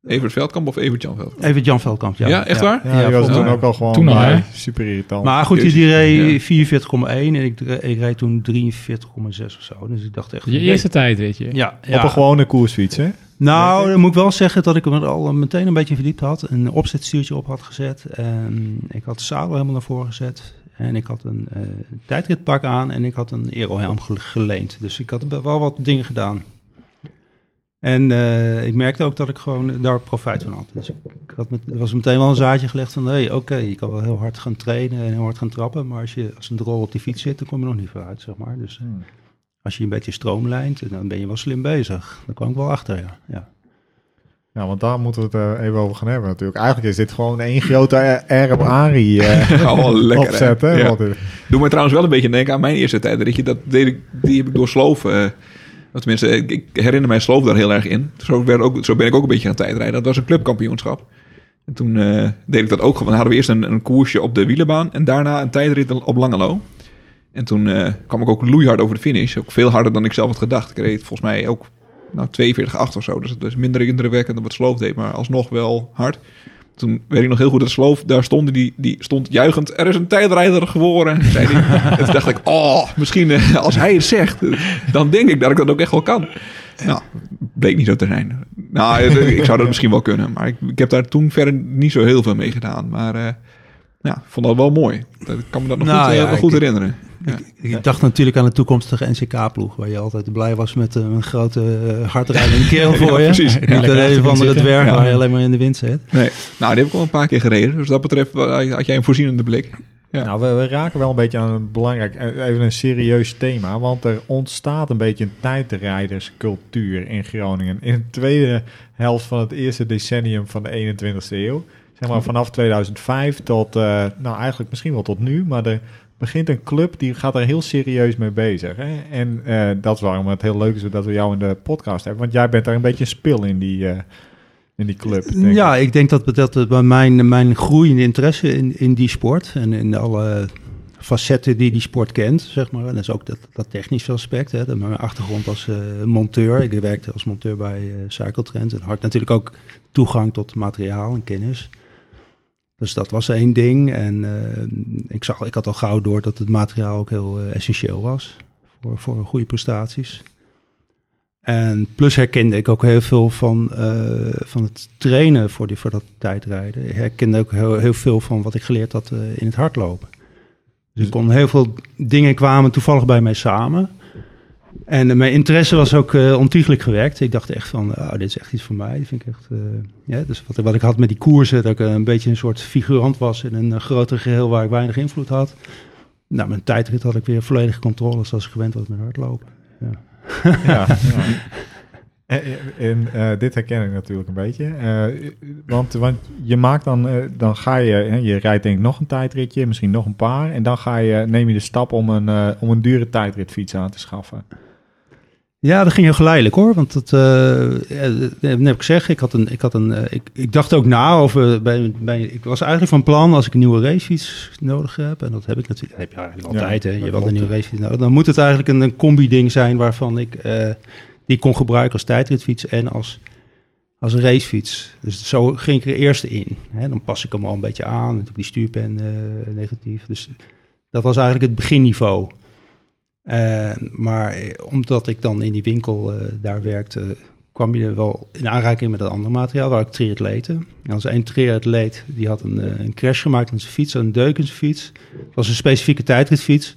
Evert Veldkamp of Evert Jan Veldkamp? Evert Jan Veldkamp, ja. Ja, echt waar? Ja, die was toen mij. ook al gewoon Toen al, hè? super irritant. Maar goed, die, die reed 44,1 en ik, ik reed toen 43,6 of zo. Dus ik dacht echt... Je eerste tijd, weet je. Ja, Op een gewone koersfiets, hè? Nou, dan moet ik wel zeggen dat ik me er al meteen een beetje verdiept had. Een opzetstuurtje op had gezet. En ik had de zadel helemaal naar voren gezet. En ik had een eh, tijdritpak aan en ik had een aerohelm ge- geleend. Dus ik had wel wat dingen gedaan. En eh, ik merkte ook dat ik gewoon daar profijt van had. Dus ik, had met, er was meteen wel een zaadje gelegd van... hé, hey, oké, je kan wel heel hard gaan trainen en heel hard gaan trappen... maar als je als een drol op die fiets zit, dan kom je nog niet vooruit, zeg maar. Dus Hmm. als je een beetje stroomlijnt, dan ben je wel slim bezig. Daar kwam ik wel achter, ja. ja. Ja, want daar moeten we het eh, even over gaan hebben natuurlijk. Eigenlijk is dit gewoon één grote op Ari eh, Oh, lekker, opzet. Hè? Ja. Want, eh, Doe me trouwens wel een beetje denken aan mijn eerste tijdritje. Dat deed ik, die heb ik door Sloof. eh, of tenminste, ik, ik herinner mij Sloof daar heel erg in. Zo, werd ook, zo ben ik ook een beetje aan het tijdrijden. Dat was een clubkampioenschap. En toen eh, deed ik dat ook. Dan hadden we eerst een, een koersje op de wielenbaan. En daarna een tijdrit op Langelo. En toen eh, kwam ik ook loeihard over de finish. Ook veel harder dan ik zelf had gedacht. Ik reed volgens mij ook nou, 42,8 of zo. Dus het is minder indrukwekkend dan wat Sloof deed. Maar alsnog wel hard. Toen weet ik nog heel goed dat Sloof daar stond. Die, die stond juichend. Er is een tijdrijder geworden. Zei en toen dacht ik, oh, misschien eh, als hij het zegt, dan denk ik dat ik dat ook echt wel kan. Nou, bleek niet zo te zijn. Nou, eh, ik zou dat misschien wel kunnen. Maar ik, ik heb daar toen verder niet zo heel veel mee gedaan. Maar eh, ja, ik vond dat wel mooi. Dat- Ik kan me dat nog Nou, goed, ja, wel goed ik- herinneren. Ja. Ik dacht natuurlijk aan de toekomstige NCK-ploeg, waar je altijd blij was met eh, een grote uh, hardrijdende kerel voor Ja, je. precies. Niet Ja, een een of andere dwerg waar je alleen maar in de wind zit. Nee. Nou, die heb ik al een paar keer gereden. Dus dat betreft eh, had jij een voorzienende blik. Ja. Nou, we, we raken wel een beetje aan een belangrijk, even een serieus thema. Want er ontstaat een beetje een tijdrijderscultuur in Groningen. In de tweede helft van het eerste decennium van de 21ste eeuw. Zeg maar vanaf 2005 tot, eh, nou eigenlijk misschien wel tot nu. Maar er begint een club die gaat er heel serieus mee bezig. Hè? En eh, dat is waarom het heel leuk is dat we jou in de podcast hebben. Want jij bent daar een beetje een spil in die, eh, in die club. denk ja, ik. ik denk dat, dat bij mijn, mijn groeiende interesse in, in die sport en in alle facetten die die sport kent, zeg maar. En dat is ook dat, dat technische aspect. Hè. Dat mijn achtergrond als eh, monteur. Ik werkte als monteur bij eh Cycletrend. En had natuurlijk ook toegang tot materiaal en kennis. Dus dat was één ding. En eh, ik, zag, ik had al gauw door dat het materiaal ook heel eh, essentieel was voor, voor goede prestaties. En plus herkende ik ook heel veel van, eh, van het trainen voor, die, voor dat tijdrijden. Ik herkende ook heel, heel veel van wat ik geleerd had in het hardlopen. Dus ik kon heel veel dingen kwamen toevallig bij mij samen. En eh, mijn interesse was ook eh, ontiegelijk gewekt. Ik dacht echt van, oh, dit is echt iets voor mij. Dat vind ik echt, eh, ja, dus wat, wat ik had met die koersen, dat ik een beetje een soort figurant was in een groter geheel waar ik weinig invloed had. Nou, mijn tijdrit had ik weer volledige controle zoals ik gewend was met hardlopen. Ja. ja, ja. En, en dit herken ik natuurlijk een beetje. Want, want je maakt dan, dan ga je, hè, je rijdt denk ik nog een tijdritje, misschien nog een paar. En dan ga je, neem je de stap om een, om een dure tijdritfiets aan te schaffen. Ja, dat ging heel geleidelijk hoor. Want het, uh, ja, net heb ik zeg, ik, had een, ik, had een, uh, ik, ik dacht ook na over. Bij, bij, ik was eigenlijk van plan als ik een nieuwe racefiets nodig heb. En dat heb ik natuurlijk. Dat heb je eigenlijk altijd. Ja, hè, je wilt een nieuwe racefiets nodig. Dan moet het eigenlijk een, een combi-ding zijn waarvan ik uh, die kon gebruiken als tijdritfiets en als, als een racefiets. Dus zo ging ik er eerst in. Hè. Dan pas ik hem al een beetje aan. Die stuurpen negatief. Dus dat was eigenlijk het beginniveau. Maar omdat ik dan in die winkel uh, daar werkte, kwam je wel in aanraking met dat andere materiaal, waar ik triatleten. En als een triatleet, die had een, uh, een crash gemaakt met zijn fiets, een deuk in zijn fiets. Dat was een specifieke tijdritfiets.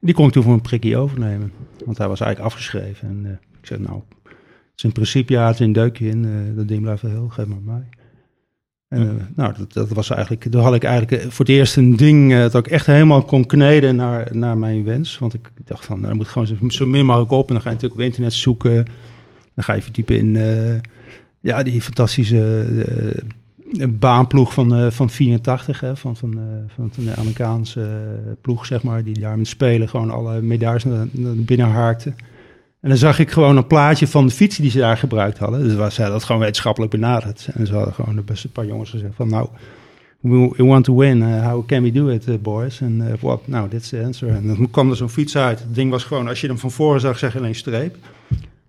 Die kon ik toen voor een prikkie overnemen, want hij was eigenlijk afgeschreven. En ik zei, nou, het is in principe, ja, het is een deukje in, dat ding blijft wel heel, geef maar mij. En, uh, nou, dat, dat, was eigenlijk, toen had ik eigenlijk voor het eerst een ding uh, dat ik echt helemaal kon kneden naar, naar mijn wens. Want ik dacht van, nou, moet gewoon zo, zo min mogelijk op. En dan ga je natuurlijk op internet zoeken. Dan ga je verdiepen in uh, ja, die fantastische baanploeg van, van 84, hè, van, van, van, van de Amerikaanse ploeg, zeg maar. Die daar met spelen gewoon alle medailles naar, naar binnen haakte. En dan zag ik gewoon een plaatje van de fietsen die ze daar gebruikt hadden. Dus was, ze hadden dat gewoon wetenschappelijk benaderd. En ze hadden gewoon de beste paar jongens gezegd van... nou, we, want to win. Uh, how can we do it, uh, boys? En uh, what? Nou, that's the answer. En dan kwam er zo'n fiets uit. Het ding was gewoon, als je hem van voren zag, zeg alleen streep.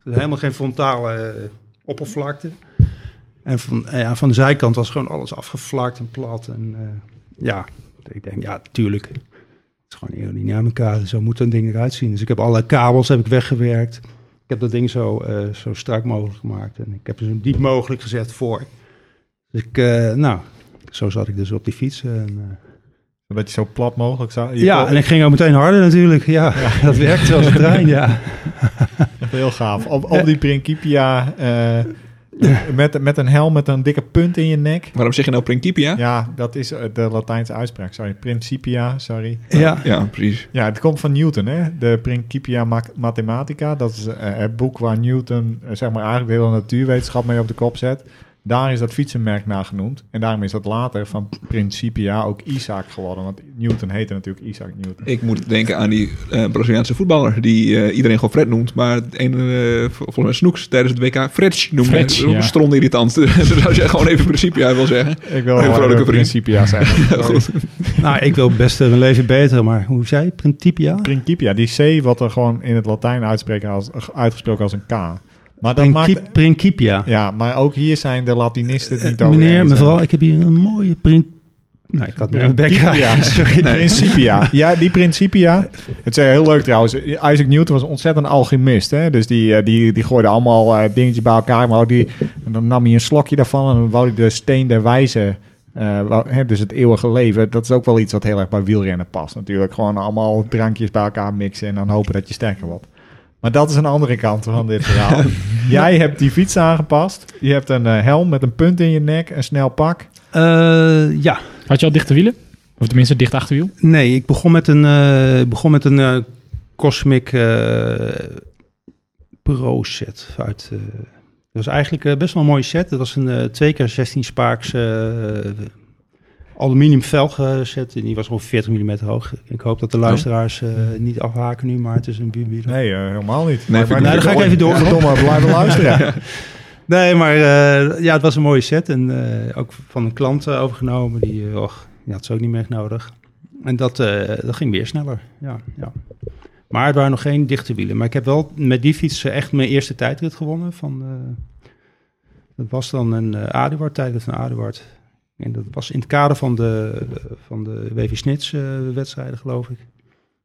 Dus helemaal geen frontale oppervlakte. En van, ja, van de zijkant was gewoon alles afgevlakt en plat. En ja, ik denk, ja, tuurlijk is gewoon aerodynamica, zo moet een ding eruit zien. Dus ik heb alle kabels heb ik weggewerkt. Ik heb dat ding zo, uh, zo strak mogelijk gemaakt. En ik heb er zo diep mogelijk gezet voor. Dus ik, uh, nou, zo zat ik dus op die fiets. En, uh, dat je zo plat mogelijk zou... Ja, en ik ging ook meteen harder natuurlijk. Ja, ja. dat werkt zoals een trein, ja. Echt heel gaaf. Op, op die Principia met, met een helm met een dikke punt in je nek. Waarom zeg je nou Principia? Ja, dat is eh, de Latijnse uitspraak. Sorry, Principia, sorry. Ja, Ja, precies. Ja, het komt van Newton, hè? De Principia Ma- Mathematica. Dat is eh, het boek waar Newton, eh, zeg maar, eigenlijk de hele natuurwetenschap mee op de kop zet. Daar is dat fietsenmerk naar genoemd. En daarom is dat later van Principia ook Isaac geworden. Want Newton heette natuurlijk Isaac Newton. Ik moet denken aan die eh, Braziliaanse voetballer die eh, iedereen gewoon Fred noemt, maar het ene, eh, volgens mij Snoeks tijdens het WK noemde. Dat is ja. een stron irritant. dus als jij gewoon even Principia wil zeggen. Ik wil Een vrolijke een. Principia zeggen. Goed. nou, ik wil best mijn leven beter, maar hoe zei je? Principia? Principia, die C wat er gewoon in het Latijn uitspreken als, uitgesproken als een K. Maar dat Princip- maakt... Principia. Ja, maar ook hier zijn de Latinisten het niet Eh, over meneer, mevrouw, ik heb hier een mooie print... Nou, ik had mijn bek Principia. Sorry. Principia. Ja, die Principia. Het is heel leuk trouwens. Isaac Newton was een ontzettend alchemist. Hè? Dus die, eh, die, die gooide allemaal eh, dingetjes bij elkaar. Maar die, en dan nam hij een slokje daarvan en dan wou hij de steen der wijze... eh, dus het eeuwige leven, dat is ook wel iets wat heel erg bij wielrennen past natuurlijk. Gewoon allemaal drankjes bij elkaar mixen en dan hopen dat je sterker wordt. Maar dat is een andere kant van dit verhaal. Jij hebt die fiets aangepast. Je hebt een eh, helm met een punt in je nek, een snel pak. Eh, ja, Had je al dichte wielen? Of tenminste dicht achterwiel? nee, ik begon met een, eh, begon met een Cosmic eh, Pro set uit... eh, dat was eigenlijk eh, best wel een mooie set. Dat was een eh 2 keer 16 spaaks eh, aluminium velg set. En die was ongeveer 40 mm hoog. Ik hoop dat de luisteraars eh, niet afhaken nu, maar het is een buurbier. Nee, eh, helemaal niet. Nee, Maar- maar- niet. dan ga ik even door. Ja, blijven luisteren. Nee, maar eh, ja, het was een mooie set. En eh, ook van een klant overgenomen. Die, och, die had ze ook niet meer echt nodig. En dat, eh, dat ging weer sneller. Ja, ja. Maar het waren nog geen dichte wielen. Maar ik heb wel met die fiets echt mijn eerste tijdrit gewonnen. Van, eh, dat was dan een uh, Aduard, tijdrit van Aduard. En dat was in het kader van de, van de WV Snits eh, wedstrijden, geloof ik.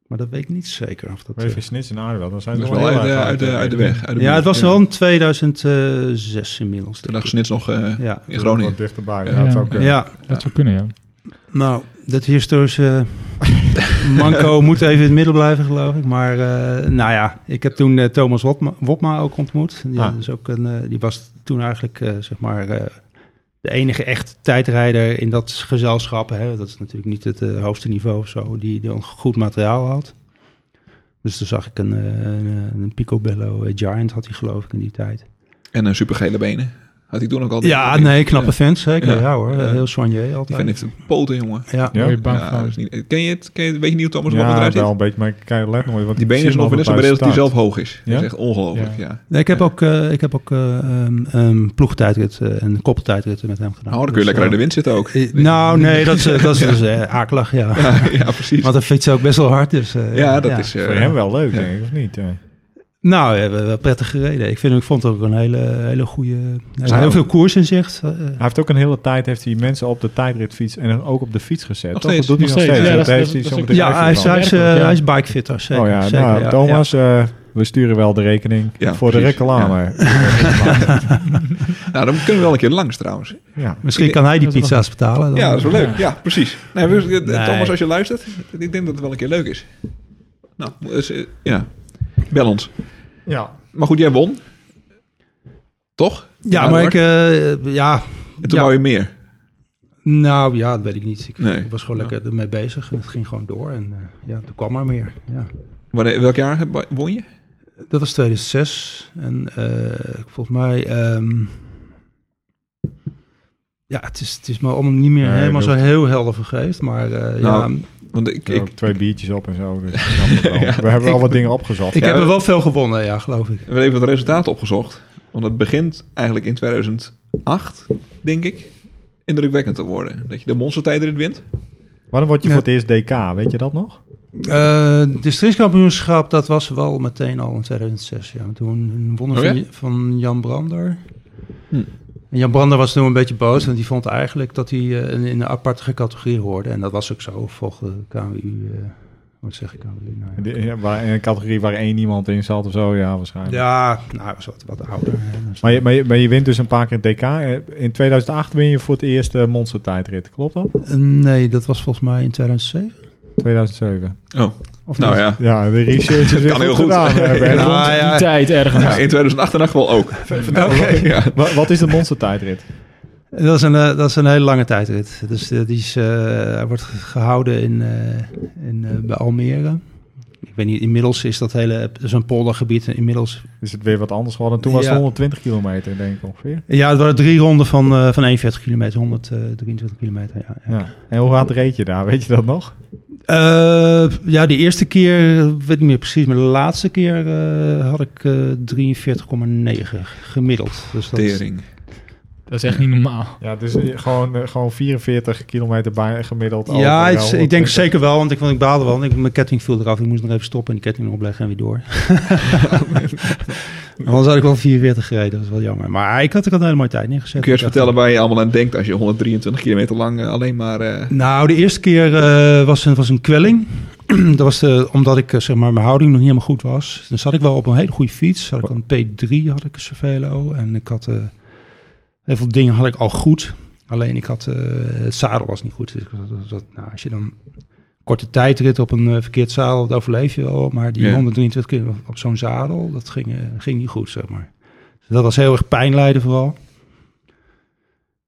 Maar dat weet ik niet zeker. Of dat, Maar eh, snits en aardig wel. Dan zijn ze wel uit, de- uit, de, uit de weg. Uit de ja, het was wel in 2006 inmiddels. Toen lag Snits nog eh, Ja. in Groningen. Wat dichterbij. Ja. Ja, dat zou kunnen. Ja, Dat zou kunnen, ja. Nou, dat historische manco moet even in het midden blijven, geloof ik. Maar eh, nou ja, ik heb toen Thomas Wopma, Wopma ook ontmoet. Die, Ah. is ook een, die was toen eigenlijk, zeg maar, eh, de enige echt tijdrijder in dat gezelschap. Hè. Dat is natuurlijk niet het eh, hoogste niveau of zo, die, een goed materiaal had. Dus toen zag ik een, eh, een, een Picobello eh, Giant, had hij geloof ik in die tijd. En een supergele benen. Had hij toen ook al. Ja, nee, knappe vent, zeker. Ja. Ja, hoor, Ja. heel soigné Die altijd. vent heeft een poten, jongen. Ja. Ja? Je Ja, niet, ken je het? Ken je, weet je niet hoe Thomas Ja, eruit ziet? wel een beetje, maar ik kijk let nooit. Want Die benen ik is nog net zo breed als die zelf hoog is. Dat Ja? is echt ongelooflijk, Ja. ja. Nee, ik heb Ja. ook, eh, ik heb ook eh, um, um, ploegtijdrit eh, en koppeltijdritten met hem gedaan. Nou, dan kun je Dus, lekker uit de wind zitten ook. nou, nee, dat is, dat is dus, akelig, ja. Ja, ja, precies. Want hij fietst ook best wel hard, dus... eh, Ja, dat is... eh, Voor hem wel leuk, ja. denk ik, of niet? Eh? Nou, we hebben wel prettig gereden. Ik, vind, ik vond het ook een hele, hele goede... Er Zou- heel veel koers in zicht. eh, Hij heeft ook een hele tijd heeft hij mensen op de tijdritfiets en ook op de fiets gezet. Nog toch? steeds. Dat doet hij Nog steeds. steeds. Ja, dat heeft hij ja, hij is, hij, is, eh, hij bikefitter, zeker. Oh ja, zeker, nou, ja, Thomas, eh, we sturen wel de rekening Ja, voor de reclame. Nou, dan kunnen we wel een keer langs trouwens. Ja. Misschien kan hij die pizza's betalen. dan. Ja, dat is wel leuk. Ja, precies. Nee, eh. Thomas, als je luistert, ik denk dat het wel een keer leuk is. Nou, dus, eh, ja. Bel ons. ja. Maar goed, jij won. Toch? Ja, maar ik... eh, ja, En toen ja. wou je meer. Nou ja, dat weet ik niet. Ik, Nee. was gewoon lekker ermee bezig. En het ging gewoon door. En eh, ja, er kwam maar meer. Ja. Wanneer, welk jaar heb- won je? Dat was 2006. En eh, volgens mij... ehm, ja, het is, het is me allemaal niet meer Nee, helemaal zo heel helder vergeest. Maar eh, Nou, ja, Want ik, Ik, ik, twee biertjes op en zo. Dus. Ja. we hebben al wat dingen opgezocht. ik Ja, heb er we- wel veel gewonnen, ja, geloof ik. we hebben even het resultaat opgezocht. Want het begint eigenlijk in 2008, denk ik, indrukwekkend te worden. Dat je de monstertijdrit wint. Wanneer word je Ja. voor het eerst DK? Weet je dat nog? Eh het districtskampioenschap, dat was wel meteen al in 2006. Ja. Toen wonnen Oh ja? van, van Jan Brander. Hm. En Jan Brander was toen een beetje boos, want die vond eigenlijk dat hij eh, in, een aparte categorie hoorde. En dat was ook zo, volgens de KWU. eh wat zeg ik KWU? Nou, ja. Die- ja, waar, in een categorie waar één iemand in zat of zo, ja, waarschijnlijk. Ja, nou, was wat, wat ouder. hè. Maar, je, maar, je, maar je wint dus een paar keer DK. Eh, In 2008 win je voor het eerst de monstertijdrit, klopt dat? Nee, dat was volgens mij in 2007. 2007. Oh, Of Nou ja. Ja, de research is Kan heel goed. gedaan. Ja. Ja. die tijd ergens. ja, in 2008 in elk geval ook. Ja. Wa- Wat is de monstertijdrit? Dat is een, eh, dat is een hele lange tijdrit. Dus eh, die is, eh, hij wordt gehouden in, eh, in, eh, bij Almere. Ik weet niet, inmiddels is dat hele, een poldergebied. en Inmiddels, Is het weer wat anders geworden? Toen was het Ja. 120 kilometer, denk ik ongeveer. ja, het waren drie ronden van, eh, van 41 kilometer, 123 kilometer. Ja, ja. Ja. En hoe hard reed je daar? Weet je dat nog? Eh, ja, de eerste keer, weet niet meer precies, maar de laatste keer eh, had ik eh 43,9 gemiddeld. Dus. Dat is echt niet normaal. Ja, dus eh, gewoon, eh, gewoon 44 kilometer bij gemiddeld. Ja, ik denk 120. zeker wel, want ik, want ik baalde wel. Want ik, mijn ketting viel eraf. Ik moest nog even stoppen en die ketting opleggen en weer door. Anders had ik wel 44 gereden, dat is wel jammer. Maar ik had er een hele mooie tijd neergezet. Kun je eens vertellen waar je allemaal aan denkt als je 123 kilometer lang eh, alleen maar... eh, Nou, de eerste keer eh, was, een, was een kwelling. dat was de, omdat ik eh, zeg maar, mijn houding nog niet helemaal goed was. Dan zat ik wel op een hele goede fiets. Had ik een P3, had ik een Cervelo. En ik had... eh, heel veel dingen had ik al goed. Alleen ik had... eh, het zadel was niet goed. Dus dat, dat- nou, als je dan korte tijdrit op een eh, verkeerd zadel, dat overleef je wel. Maar die Ja. 123 keer op zo'n zadel, dat ging, eh, ging niet goed, zeg maar. Dus dat was heel erg pijnlijden vooral.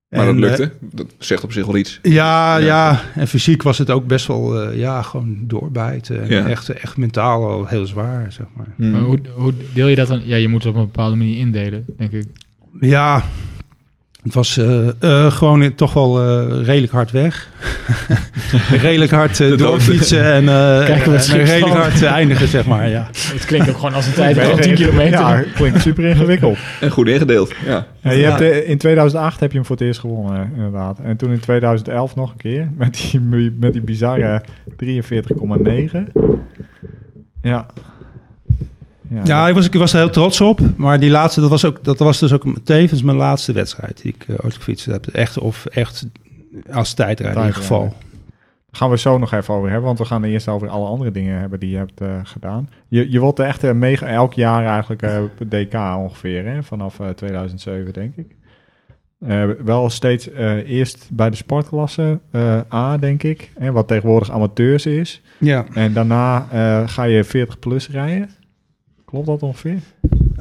maar En, dat lukte. dat zegt op zich wel iets. ja, Ja. ja, en fysiek was het ook best wel, eh, ja, gewoon doorbijten. En Ja. echt, echt mentaal wel heel zwaar, zeg maar. Hmm. Maar hoe, hoe deel je dat dan? Ja, je moet het op een bepaalde manier indelen, denk ik. Ja, het was eh, eh, gewoon toch wel eh, redelijk hard weg. redelijk hard doorfietsen en, eh, Kijken redelijk hard eindigen, zeg maar, ja. Het klinkt ook gewoon als een tijd van 10 kilometer. Ja, klinkt super ingewikkeld. En goed ingedeeld. Ja. Ja, je Ja. hebt, in 2008 heb je hem voor het eerst gewonnen, inderdaad. En toen in 2011 nog een keer, met die, met die bizarre 43,9. Ja. Ja, ik was, ik was er heel trots op. Maar die laatste, dat was, ook, dat was dus ook tevens mijn laatste wedstrijd die ik uh, ooit gefietst heb. Echt, of echt als tijdrijder in ieder geval. Daar gaan we zo nog even over hebben, want we gaan eerst over alle andere dingen hebben die je hebt uh, gedaan. Je, je wordt echt uh, mega, elk jaar eigenlijk uh, DK ongeveer, hè? vanaf 2007 denk ik. Wel steeds eerst bij de sportklasse A, denk ik, hè, wat tegenwoordig amateurs is. Ja. En daarna ga je 40 plus rijden. Klopt dat ongeveer?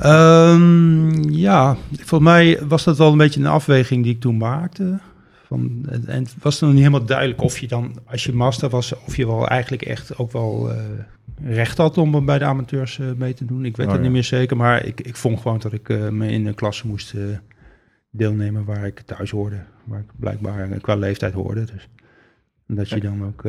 Um, ja, volgens mij was dat wel een beetje een afweging die ik toen maakte. Van, en het was dan niet helemaal duidelijk of je dan, als je master was, of je wel eigenlijk echt ook wel recht had om bij de amateurs mee te doen. Ik weet Oh, het ja. niet meer zeker, maar ik, ik vond gewoon dat ik me in een klasse moest deelnemen waar ik thuis hoorde. Waar ik blijkbaar qua leeftijd hoorde. Dus dat je dan ook.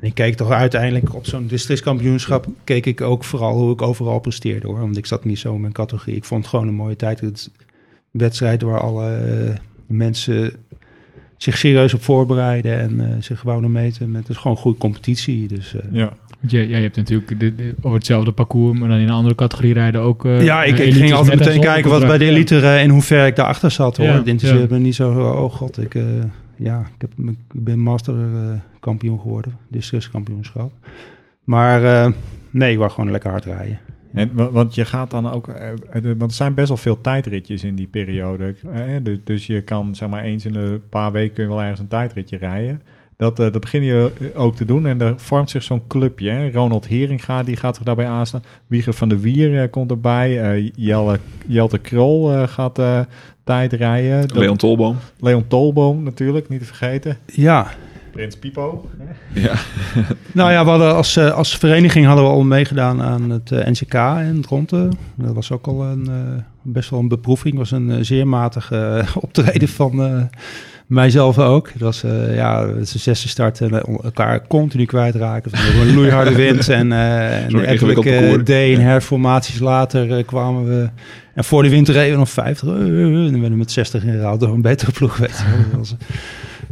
En ik keek toch uiteindelijk op zo'n districtskampioenschap. keek ik ook vooral hoe ik overal presteerde hoor. Want ik zat niet zo in mijn categorie. Ik vond het gewoon een mooie tijd. Het wedstrijd waar alle uh, mensen zich serieus op voorbereiden. en uh, zich wouden meten. Met, het is gewoon een goede competitie. Dus, uh, ja. Ja, ja, je hebt natuurlijk de, de, op hetzelfde parcours, maar dan in een andere categorie rijden ook. Uh, ja, ik, ik ging altijd meteen kijken wat bij de elite ja. en hoe ver ik daarachter zat. Hoor. Ja, het interesseerde ja. me niet zo, oh god, ik, uh, ja, ik, ben master uh, kampioen geworden, districtskampioenschap. Maar uh, nee, ik wou gewoon lekker hard rijden. En, want je gaat dan ook, uh, want er zijn best wel veel tijdritjes in die periode. Uh, dus je kan zeg maar eens in een paar weken kun je wel ergens een tijdritje rijden. Dat, dat begin je ook te doen en er vormt zich zo'n clubje. Ronald Heringa die gaat er daarbij aanstaan. Wieger van der Wier komt erbij. Jelle, Jelte Krol gaat tijd rijden. Dat, Leon Tolboom. Leon Tolboom natuurlijk, niet te vergeten. Ja. Prins Pipo. Ja. nou ja, we hadden als, als vereniging hadden we al meegedaan aan het NCK in Dronten. Dat was ook al een, best wel een beproeving. Het was een zeer matige optreden van mijzelf ook. Het was uh, ja, het is de zesde start en elkaar continu kwijtraken. Van een loeiharde wind en, uh, en etelijke D en herformaties later uh, kwamen we. En voor de winter reden we nog 50. en dan werden we met 60 ingehaald door een betere ploeg. Weet je. Dat was,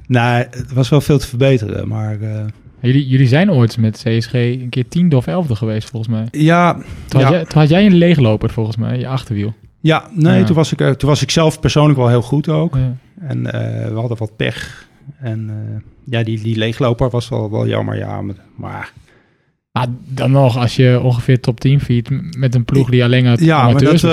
nou, het was wel veel te verbeteren, maar... Jullie, jullie zijn ooit met CSG een keer tiende of elfde geweest, volgens mij. Ja. Toen, ja. Had, jij, toen had jij een leegloper, volgens mij, je achterwiel. Ja, nee, ja. Toen, was ik, toen was ik zelf persoonlijk wel heel goed ook. Ja. En uh, we hadden wat pech. En uh, ja, die, die leegloper was wel, wel jammer, ja. Maar... Ah, dan nog, als je ongeveer top 10 fiet met een ploeg die alleen uit Ja, maar dat. Uh,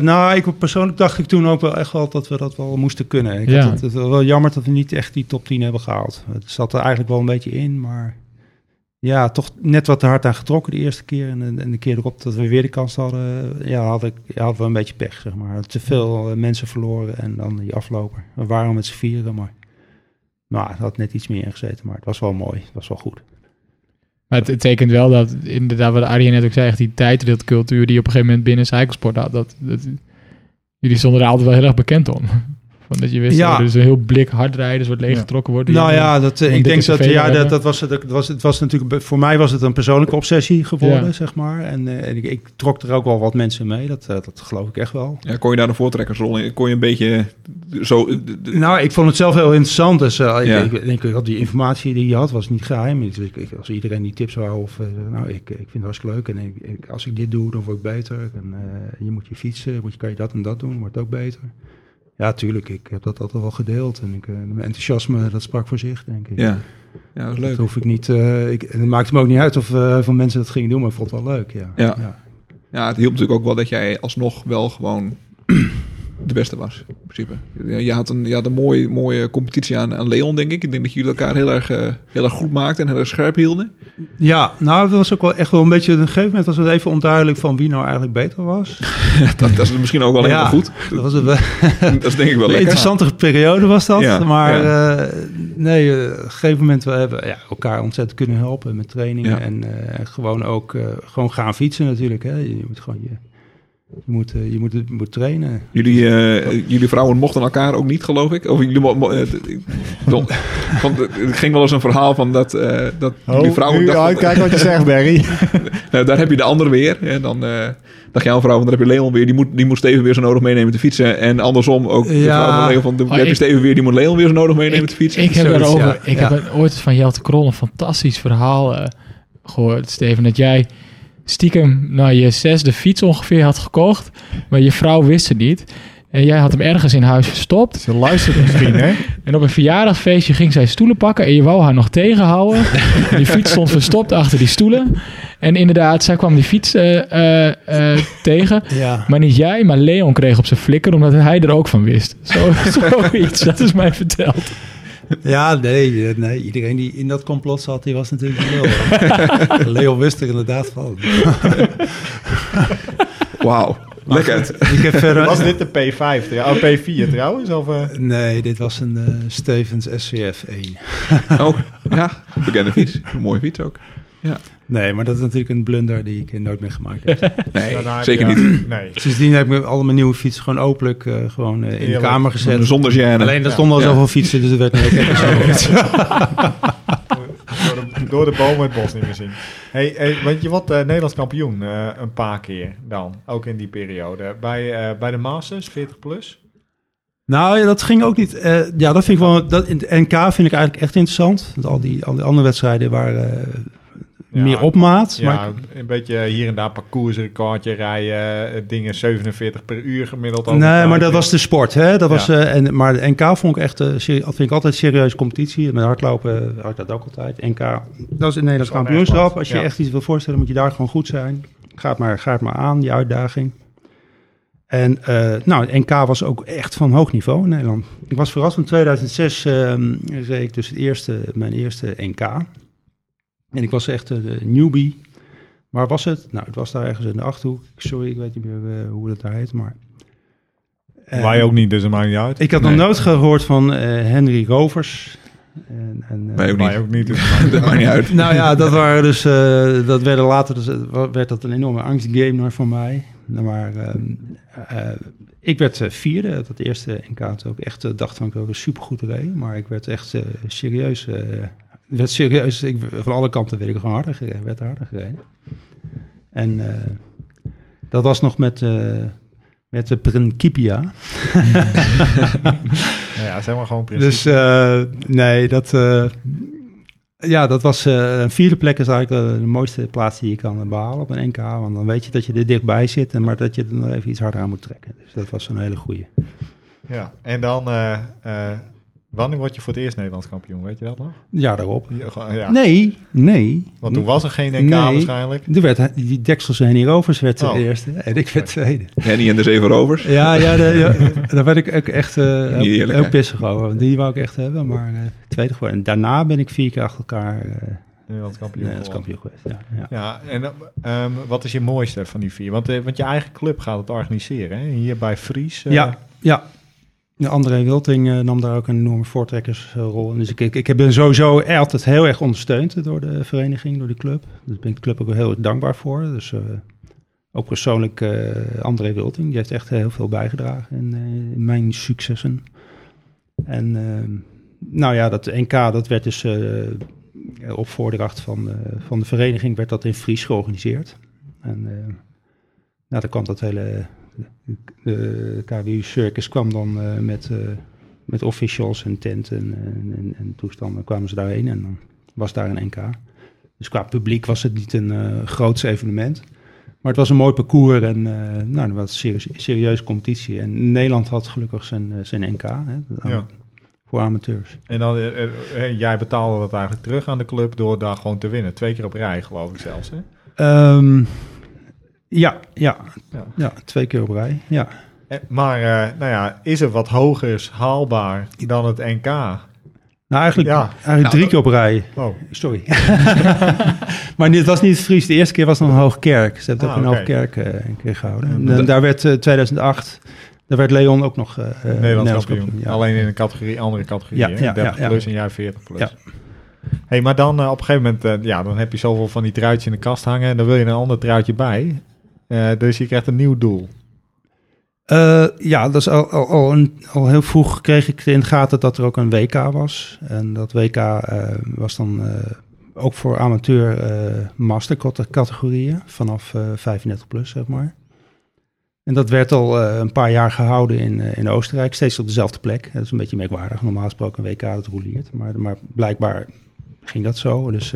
nou, ik, persoonlijk dacht ik toen ook wel echt wel dat we dat wel moesten kunnen. Ik ja. had het, het wel jammer dat we niet echt die top 10 hebben gehaald. Het zat er eigenlijk wel een beetje in, maar... ja, toch net wat te hard aan getrokken de eerste keer. En, en de keer erop dat we weer de kans hadden, ja, had ik, ja, hadden we een beetje pech, zeg maar. Te veel eh, mensen verloren en dan die afloper. We waren met z'n vieren, maar nou, het had net iets meer ingezeten. Maar het was wel mooi, het was wel goed. Maar het, tekent wel dat, inderdaad, wat Arjen net ook zei, die tijdritcultuur die op een gegeven moment binnen cyclesport had, dat, dat, jullie stonden er altijd wel heel erg bekend om. Van dat je wist Ja. dat er dus een heel blik hardrijders wordt leeggetrokken wordt. Nou ja, dat, eh, ik denk dat ja, dat, dat was het. Dat was, het was natuurlijk voor mij was het een persoonlijke obsessie geworden, Ja. zeg maar. En, eh, en ik, ik trok er ook wel wat mensen mee. Dat, eh, dat geloof ik echt wel. Ja, kon je daar een voortrekkersrol in? Kon je een beetje zo... Nou, ik vond het zelf heel interessant. Dus eh, ik, Ja. ik denk dat die informatie die je had was niet geheim. Dus ik, ik- als iedereen die tips wou, of eh, nou, ik, ik vind het hartstikke leuk. En ik, ik- als ik dit doe, dan word ik beter. En eh, je moet je fietsen, moet je, kan je dat en dat doen, wordt ook beter. Ja, tuurlijk. Ik heb dat altijd wel gedeeld. En ik, eh, mijn enthousiasme, dat sprak voor zich, denk ik. ja. ja, dat is leuk. Dat hoef ik niet. eh, ik, en het maakte me ook niet uit of eh van mensen dat gingen doen, maar ik vond het wel leuk. Ja. Ja. Ja, het hielp natuurlijk ook wel dat jij alsnog wel gewoon de beste was, in principe. Je had een, je had een mooie, mooie competitie aan, aan Leon, denk ik. Ik denk dat jullie elkaar heel erg, eh, heel erg goed maakten en heel erg scherp hielden. Ja, nou, dat was ook wel echt wel een beetje. Op een gegeven moment was het even onduidelijk van wie nou eigenlijk beter was. dat, dat is misschien ook wel Ja. helemaal goed. Dat was een, wel- Dat is denk ik wel een lekker. interessante periode was dat. Ja, maar eh, nee, eh, op een gegeven moment we hebben ja, elkaar ontzettend kunnen helpen met trainingen. En gewoon ook gewoon gaan fietsen natuurlijk. Hè. Je moet gewoon je, je, moet, eh, je, moet, je moet trainen. Jullie, eh, jullie vrouwen mochten elkaar ook niet, geloof ik. Of jullie mo- mo- eh, want, want er ging wel eens een verhaal van dat, eh, dat jullie vrouwen... nu dachten- uitkijken wat je zegt, Barry. Nou, daar heb je de andere weer. Hè? Dan eh dacht jouw vrouw, van, dan heb je Leon weer. Die moet, die moet Steven weer zo nodig meenemen te fietsen. En andersom ook de Ja. vrouw van Leon. Van, Oh, heb je ik- Steven weer, die moet Leon weer zo nodig meenemen ik, te fietsen. ik heb Zoiets, daarover, ja. ik Ja. heb ooit van Jelte Krol een fantastisch verhaal eh, gehoord, Steven. Dat jij stiekem nou, je zesde fiets ongeveer had gekocht, maar je vrouw wist het niet. En jij had hem ergens in huis verstopt. Ze luistert misschien, hè? En op een verjaardagsfeestje ging zij stoelen pakken en je wou haar nog tegenhouden. En die fiets stond verstopt achter die stoelen. En inderdaad, zij kwam die fiets eh, eh, eh, tegen. Ja. Maar niet jij, maar Leon kreeg op zijn flikker omdat hij er ook van wist. Zo, zoiets, dat is mij verteld. Ja, nee, eh, nee, iedereen die in dat complot zat, die was natuurlijk Leo. Leo wist er inderdaad van. Wauw, lekker. Ik heb verder... Was dit de P5? Ja, oh, P4 trouwens? Of, eh? Nee, dit was een eh, Stevens SCF 1. Oh, ja, bekende fiets. Een mooie fiets ook. Nee, maar dat is natuurlijk een blunder die ik nooit meer gemaakt heb. Nee, Daarna heb zeker je- niet. Nee. Sindsdien heb ik al mijn nieuwe fietsen gewoon openlijk eh, gewoon eh, in de kamer gezet. Zonder gêne. Alleen er Ja. stonden al Ja. zoveel fietsen, dus er werd niet Door de, door de bomen het bos niet meer zien. Hey, hey, want je wordt eh, Nederlands kampioen eh, een paar keer dan. Ook in die periode. Bij, eh, bij de Masters, 40 plus. Nou, ja, dat ging ook niet. eh, ja, dat vind ik wel. Dat, in het NK vind ik eigenlijk echt interessant. Want al die, al die andere wedstrijden waren eh, Ja. meer op maat. Ja, maar een beetje hier en daar parcoursrecordje rijden. eh, Dingen 47 per uur gemiddeld. Nee, maar dat was de sport, hè? Dat was, eh, en, maar de NK vond ik echt, dat vind ik altijd een serieuze competitie. Met hardlopen had ik dat ook altijd. NK, dat is een Nederlands kampioenschap. Als je echt iets wil voorstellen, moet je daar gewoon goed zijn. Ga het maar, ga het maar aan, die uitdaging. En nou, het NK was ook echt van hoog niveau in Nederland. Ik was verrast in 2006 ehm reed ik dus het eerste, mijn eerste NK. En ik was echt de newbie. Waar was het? Nou, het was daar ergens in de Achterhoek. Sorry, ik weet niet meer eh, hoe dat daar heet, maar... Eh, Wij ook niet, dus dat maakt niet uit. Ik had Nee. nog nooit gehoord van eh, Henry Rovers. En, en, eh, Wij ook ook niet. Dus dat maakt niet uit. nou ja, dat waren dus, eh, dat werden later, dus, werd dat een enorme angstgame voor mij. Maar ehm, eh, ik werd eh, vierde, dat eerste NK had ook echt, dacht van ik ook een supergoed reed. Maar ik werd echt eh, serieus, eh, werd serieus, ik, van alle kanten werd ik gewoon harder gereden, werd harder gereden. En eh, dat was nog met, eh met de Principia. Ja, zeg maar gewoon principe. Dus eh, nee, dat, ja, dat was een vierde plek is eigenlijk de mooiste plaats die je kan behalen op een NK. Want dan weet je dat je er dichtbij zit, en maar dat je er nog even iets harder aan moet trekken. Dus dat was een hele goeie. Ja, en dan... wanneer word je voor het eerst Nederlands kampioen? Weet je dat nog? Ja, daarop. Ja. Nee, nee. Want toen was er geen NK Nee. waarschijnlijk. Er werd, die Deksels en Rovers werd Oh. de eerste en ik werd tweede. Henny en de Zeven Rovers. Ja, ja, de, ja daar werd ik ook echt eh heel, pissig over. want Die wou ik echt hebben, maar eh, tweede geworden. En daarna ben ik vier keer achter elkaar eh, Nederlands kampioen. Nederlands kampioen geweest. Ja, ja. Ja, en ehm, wat is je mooiste van die vier? Want, eh, want je eigen club gaat het organiseren, hè? Hier bij Fries. eh, ja, ja. André Wilting eh, nam daar ook een enorme voortrekkersrol in. Dus ik, ik, ik ben sowieso altijd heel erg ondersteund door de vereniging, door de club. Dus ben ik de club ook heel dankbaar voor. Dus eh, ook persoonlijk eh, André Wilting, die heeft echt heel veel bijgedragen in, mijn successen. En ehm, nou ja, dat NK, dat werd dus op voordracht van, van de vereniging, werd dat in Fries georganiseerd. En nou, dan kwam dat hele de KWU Circus kwam dan eh, met, eh, met officials en tenten en, en, en toestanden kwamen ze daarheen en dan was daar een NK. Dus qua publiek was het niet een eh groots evenement. Maar het was een mooi parcours en nou, was een serieus, serieuze competitie. En Nederland had gelukkig zijn, zijn NK hè, Ja. voor amateurs. En dan, jij betaalde dat eigenlijk terug aan de club door daar gewoon te winnen. Twee keer op rij, geloof ik zelfs. Hè? Ehm, ja, ja, Ja. ja. twee keer op rij. Ja. Eh, Maar eh, nou ja, is er wat hogers haalbaar dan het NK? Nou, eigenlijk, Ja. eigenlijk Nou, drie dat- keer op rij. Oh, Sorry. maar dit was niet het Fries. De eerste keer was nog een Hoogkerk. Ze hebben Ah, ook een oké. Hoogkerk eh, een keer gehouden. En, daar werd eh, 2008, daar werd Leon ook nog eh eh, Nederlands kampioen. ja. Alleen in een categorie, andere categorie. Ja, ja, 30 ja, ja. plus en jij 40 plus. Ja. Hey, maar dan op een gegeven moment, eh, ja, dan heb je zoveel van die truitjes in de kast hangen. En dan wil je een ander truitje bij. Eh, dus je krijgt een nieuw doel. Eh, ja, dat is al, al, al, heel vroeg kreeg ik in de gaten dat er ook een WK was. En dat WK eh, was dan ook voor amateur master categorieën vanaf eh 35 plus, zeg maar. En dat werd al een paar jaar gehouden in, in Oostenrijk, steeds op dezelfde plek. Dat is een beetje merkwaardig. Normaal gesproken een WK dat roleert, maar, maar blijkbaar ging dat zo. Dus,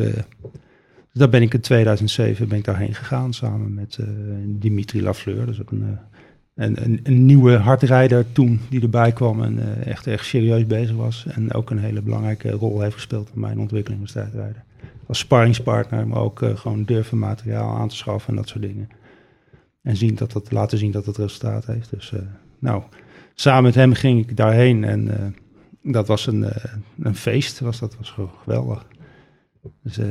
dus daar ben ik in 2007 ben ik daarheen gegaan samen met eh, Dimitri Lafleur. Dus ook een, eh, een, een, een nieuwe hardrijder toen die erbij kwam en eh, echt, echt serieus bezig was. En ook een hele belangrijke rol heeft gespeeld in mijn ontwikkeling als tijdrijder. Als sparringspartner, maar ook gewoon durven materiaal aan te schaffen en dat soort dingen. En zien dat dat, laten zien dat het resultaat heeft. Dus nou, samen met hem ging ik daarheen en dat was een, een feest. Was, dat was geweldig. Dus eh,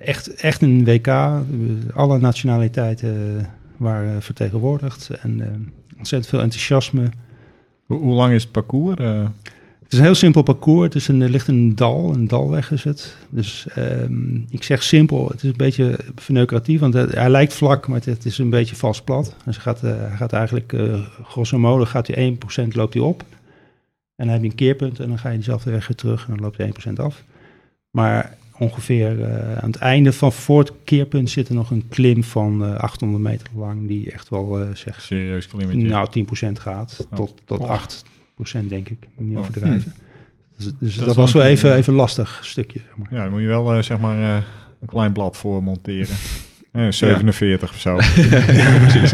echt, echt een WK. Alle nationaliteiten eh, waren vertegenwoordigd. En eh, ontzettend veel enthousiasme. Hoe, hoe lang is het parcours? Het is een heel simpel parcours. Het is een, er ligt een dal, een dalweg is het. Dus ehm, ik zeg simpel, het is een beetje verneukeratief, want het- hij lijkt vlak, maar het, het is een beetje vals plat. Dus hij gaat, hij gaat eigenlijk, eh, grosso modo, gaat hij 1% loopt hij op. En dan heb je een keerpunt en dan ga je dezelfde weg weer terug en dan loopt hij 1% af. Maar ongeveer eh, aan het einde van voor het keerpunt zit er nog een klim van eh, 800 meter lang, die echt wel, eh zeg, serieus klimmetje. nou 10% gaat, Oh. tot, tot Oh. 8% denk ik, niet Oh. overdrijven. Dus, dus Dat was wel even, even lastig stukje. Zeg maar. Ja, dan moet je wel eh, zeg maar eh, een klein blad voor monteren. Eh, 47 of zo.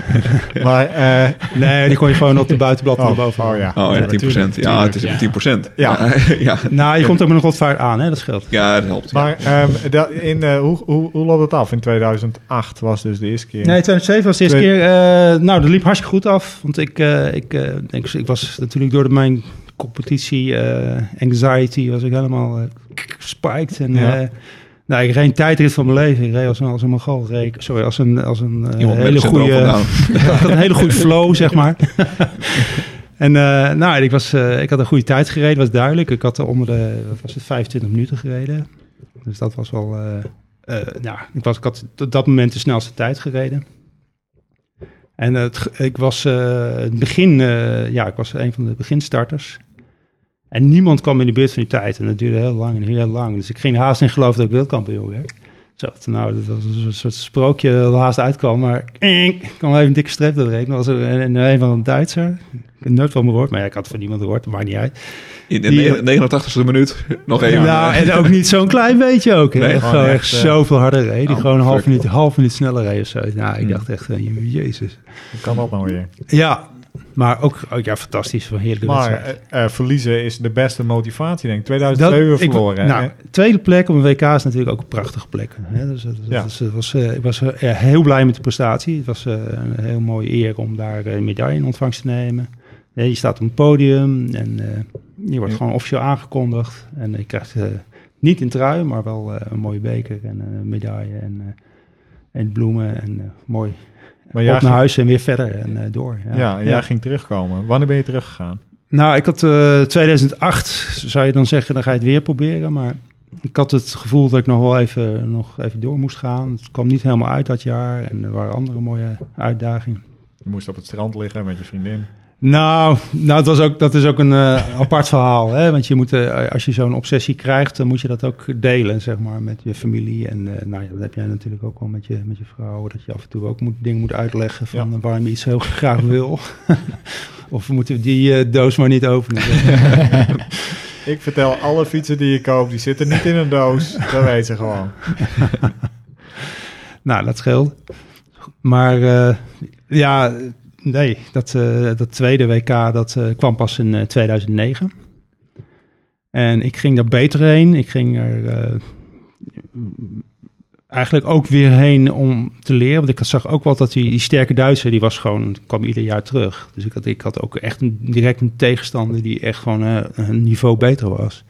maar eh, Nee, die kon je gewoon op de buitenblad Oh, naar boven. oh ja. Oh ja, 10%. natuurlijk, Ja, het is ja. 10%. Ja. ja. Nou, je komt ook met een rotvaart aan, hè, dat scheelt. Ja, dat helpt. Maar ehm, da- in, eh, hoe, hoe, hoe loopt het af? In 2008 was dus de eerste keer. Nee, 2007 was de eerste Twee- keer. eh, nou, dat liep hartstikke goed af. Want ik, eh, ik, eh, denk, ik was natuurlijk door de, mijn competitie eh, anxiety was ik helemaal eh, spiked. En Ja. eh, nou, ik reed een tijdrit van mijn leven. Ik reed als een, als een Mongool. Reed Sorry, als een, als een eh, hele goede... een hele goede flow, zeg maar. en eh, nou, ik, was, eh, ik had een goede tijd gereden, was duidelijk. Ik had er onder de, wat was het, 25 minuten gereden. Dus dat was wel, ja, ik, was, ik had op dat moment de snelste tijd gereden. En het, ik was het begin, ja, ik was een van de beginstarters. En niemand kwam in de buurt van die tijd. En dat duurde heel lang en heel lang. Dus ik ging er haast in geloven dat ik wereldkampioen werd. Zo, nou, dat was een soort sprookje dat er haast uitkwam. Maar ik kwam even een dikke streep door de. Dat was een, een, een van een Duitser. Ik heb nooit van me gehoord, maar ja, ik had van niemand gehoord. Dat maakt niet uit. In de Die- 89ste minuut nog even. nou, eh, en ook niet zo'n klein beetje ook. hè. Nee, echt, gewoon echt, eh, zoveel harder reed. Die oh, gewoon een half minuut, half minuut sneller reed of zo. Nou, ik Hmm. dacht echt, eh, jezus. Hoe kan dat nou weer? Ja, maar ook, ook ja, fantastisch. Een heerlijke Maar eh, eh, verliezen is de beste motivatie, denk ik. 2002 weer ik- verloren. nou, hè? tweede plek op een WK is natuurlijk ook een prachtige plek. Hè? Dus, dat, Ja. het was, eh, ik was heel blij met de prestatie. Het was een heel mooie eer om daar een medaille in ontvangst te nemen. Ja, je staat op een podium en je wordt Ja. gewoon officieel aangekondigd. En je krijgt eh, niet in trui, maar wel een mooie beker en een medaille en, en bloemen. En mooi. Maar Op naar ging, huis en weer verder en eh, door. ja, jij ging terugkomen. Wanneer ben je teruggegaan? Nou, ik had eh 2008, zou je dan zeggen, dan ga je het weer proberen. Maar ik had het gevoel dat ik nog wel even, nog even door moest gaan. Het kwam niet helemaal uit dat jaar en er waren andere mooie uitdagingen. Je moest op het strand liggen met je vriendin. Nou, nou het was ook, dat is ook een eh, apart verhaal. Hè? Want je moet, eh, als je zo'n obsessie krijgt, dan moet je dat ook delen, zeg maar, met je familie. En eh, nou ja, dat heb jij natuurlijk ook wel met je, met je vrouw. Dat je af en toe ook moet, dingen moet uitleggen van Ja. waarom je iets heel graag wil. of we moeten die eh, doos maar niet openen. Ik vertel alle fietsen die je koopt, die zitten niet in een doos. Dat weet ze gewoon. nou, dat scheelt. Maar ja, nee, dat, eh, dat tweede WK dat eh, kwam pas in eh, 2009. En ik ging daar beter heen. Ik ging er eh, eigenlijk ook weer heen om te leren. Want ik zag ook wel dat die, die sterke Duitser, die was gewoon, kwam ieder jaar terug. Dus ik had, ik had ook echt direct een tegenstander die echt gewoon eh, een niveau beter was.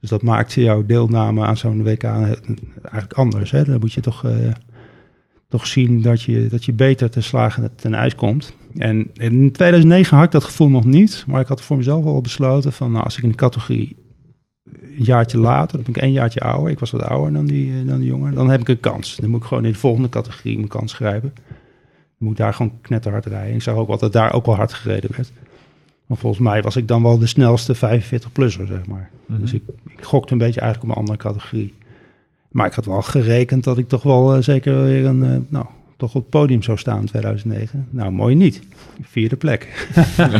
Dus dat maakte jouw deelname aan zo'n WK eigenlijk anders. Hè? Dan moet je toch, eh, toch zien dat je, dat je beter te slagen ten ijs komt. En in 2009 had ik dat gevoel nog niet. Maar ik had voor mezelf al besloten van... Nou, als ik in de categorie een jaartje later... dan ben ik één jaartje ouder. Ik was wat ouder dan die, eh, dan die jongen. Dan heb ik een kans. Dan moet ik gewoon in de volgende categorie mijn kans grijpen. Dan moet ik daar gewoon knetterhard rijden. Ik zag ook dat daar ook wel hard gereden werd. Maar volgens mij was ik dan wel de snelste 45-plusser, zeg maar. Dus ik, ik gokte een beetje eigenlijk op een andere categorie. Maar ik had wel gerekend dat ik toch wel eh, zeker weer een, eh, nou, toch op het podium zou staan in 2009. Nou, mooi niet. Vierde plek.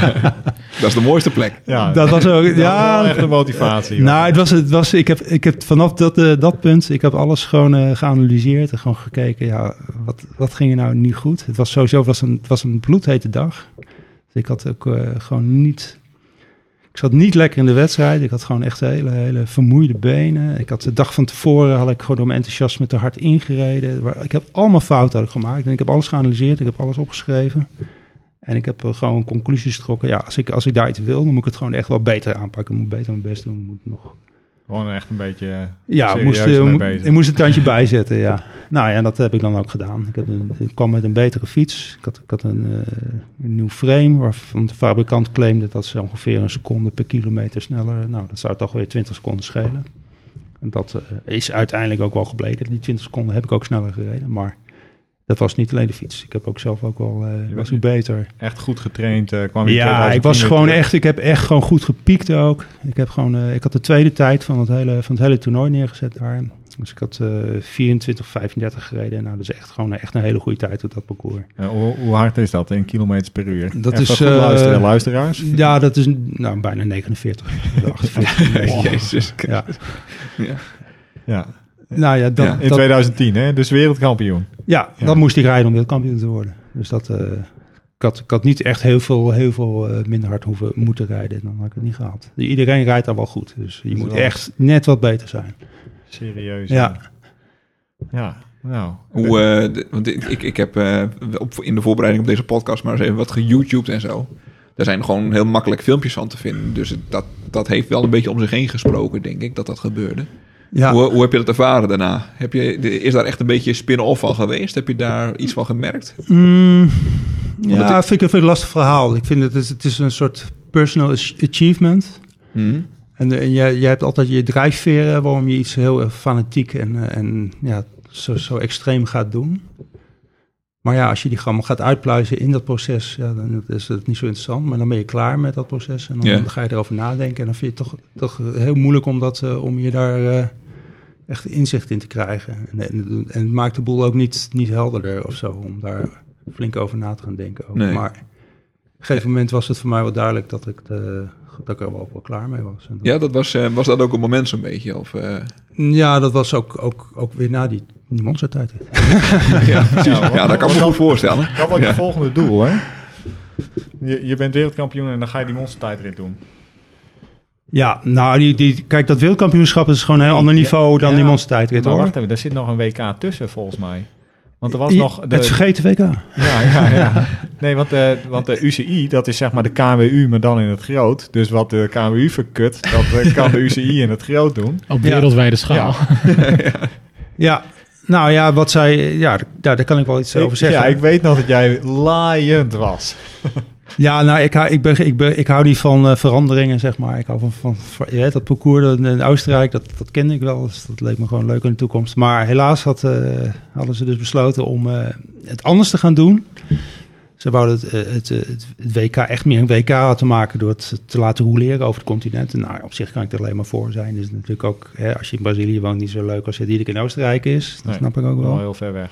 Dat is de mooiste plek. Ja, Dat was ook, dat was ja. wel echt een motivatie. Nou, het was, het was, ik, heb, ik heb vanaf dat, eh, dat punt, ik heb alles gewoon eh, geanalyseerd en gewoon gekeken, ja, wat, wat ging er nou niet goed? Het was sowieso, het was een, het was een bloedhete dag. Dus ik had ook gewoon niet, ik zat niet lekker in de wedstrijd. Ik had gewoon echt hele, hele vermoeide benen. Ik had de dag van tevoren, had ik gewoon door mijn enthousiasme te hard ingereden. Ik heb allemaal fouten had ik gemaakt en ik heb alles geanalyseerd, ik heb alles opgeschreven. En ik heb eh, gewoon conclusies getrokken. Ja, als ik, als ik daar iets wil, dan moet ik het gewoon echt wel beter aanpakken. Ik moet beter mijn best doen. Ik Moet nog Gewoon echt een beetje eh, ja, moest, eh, ik moest een tandje bijzetten, ja. Nou ja, en dat heb ik dan ook gedaan. Ik, heb een, ik kwam met een betere fiets. Ik had, ik had een, eh, een nieuw frame waarvan de fabrikant claimde dat ze ongeveer een seconde per kilometer sneller... Nou, dat zou toch weer 20 seconden schelen. En dat is uiteindelijk ook wel gebleken. Die 20 seconden heb ik ook sneller gereden, maar dat was niet alleen de fiets. Ik heb ook zelf ook wel, eh, was beter. echt goed getraind. eh, kwam Ja, 2010 ik was gewoon terug. echt, ik heb echt gewoon goed gepiekt ook. Ik heb gewoon, eh, ik had de tweede tijd van het hele, van het hele toernooi neergezet daar. Dus ik had eh 24, 35 gereden. Nou, dat is echt gewoon echt een hele goede tijd op dat parcours. Hoe, hoe hard is dat in kilometers per uur? Dat is, eh, luisteren, luisteraars. Ja, dat is nou, bijna 49. 48. Nee, Jezus. Ja. Ja. Ja. Nou ja, dat, Ja, In dat, 2010, hè? Dus wereldkampioen. ja, Ja. dat moest ik rijden om wereldkampioen te worden. Dus dat, eh, ik, had, ik had niet echt heel veel, heel veel eh, minder hard hoeven moeten rijden. Dan had ik het niet gehad. Iedereen rijdt daar wel goed. Dus je moet wel- echt net wat beter zijn. Serieus. Ja. Ja, nou. Hoe, eh, de- want ik, ik, ik heb eh, op, in de voorbereiding op deze podcast maar eens even wat geYouTubed en zo. Daar zijn gewoon heel makkelijk filmpjes van te vinden. Dus het- dat, dat heeft wel een beetje om zich heen gesproken, denk ik, dat dat gebeurde. Ja. Hoe, hoe heb je dat ervaren daarna? Heb je, is daar echt een beetje spin-off van geweest? Heb je daar iets van gemerkt? Mm, ja, ik- vind ik, een lastig verhaal. Ik vind het, is, het is een soort personal ach- achievement. Hm? En, eh, en jij, jij hebt altijd je drijfveren waarom je iets heel erg fanatiek en, eh, en ja, zo, zo extreem gaat doen. Maar ja, als je die gewoon gaat uitpluizen in dat proces, ja, dan is het niet zo interessant. Maar dan ben je klaar met dat proces en dan Ja. ga je erover nadenken. En dan vind je het toch, toch heel moeilijk om, dat, eh, om je daar eh, echt inzicht in te krijgen. En, en, en het maakt de boel ook niet, niet helderder of zo, om daar flink over na te gaan denken. Ook. Nee. Maar op een gegeven moment was het voor mij wel duidelijk dat ik, de, dat ik er wel, wel klaar mee was. En dat- Ja, dat was, eh, was dat ook een moment zo'n beetje? Of, ja, dat was ook, ook, ook weer na die, die monstertijd. ja, precies. ja, dat kan ik me goed voorstellen. Dat wordt Ja. je volgende doel, hè? Je, je bent wereldkampioen en dan ga je die monstertijdrit doen. Ja, nou, die, die, kijk, dat wereldkampioenschap is gewoon een heel ander niveau dan Ja. die monstertijdrit, Maar hoor. wacht even, daar zit nog een WK tussen, volgens mij. Want er was I- nog... De, Het vergeten WK. Ja, ja, ja. Nee, want, de want de UCI, dat is zeg maar de KWU, maar dan in het groot. Dus wat de KWU verkut, dat eh, kan de UCI in het groot doen. Op Ja. wereldwijde schaal. Ja, nou ja, wat zij... Ja, daar, daar kan ik wel iets over zeggen. ja, ik weet nog dat jij laaiend was. Ja, nou, ik hou, ik ben, ik ben, ik hou niet van eh, veranderingen, zeg maar. Ik hou van, van, van- je weet, dat parcours in, Oostenrijk, dat, dat kende ik wel. Dus dat leek me gewoon leuk in de toekomst. Maar helaas had, eh, hadden ze dus besloten om eh, het anders te gaan doen. Ze wouden het, eh, het, eh, het, het WK echt meer een WK te maken door het te laten roleren over het continent. En nou, op zich kan ik er alleen maar voor zijn. Dus natuurlijk ook, hè, als je in Brazilië woont, niet zo leuk als het hier in Oostenrijk is. Dat Nee, snap ik ook wel. Wel heel ver weg.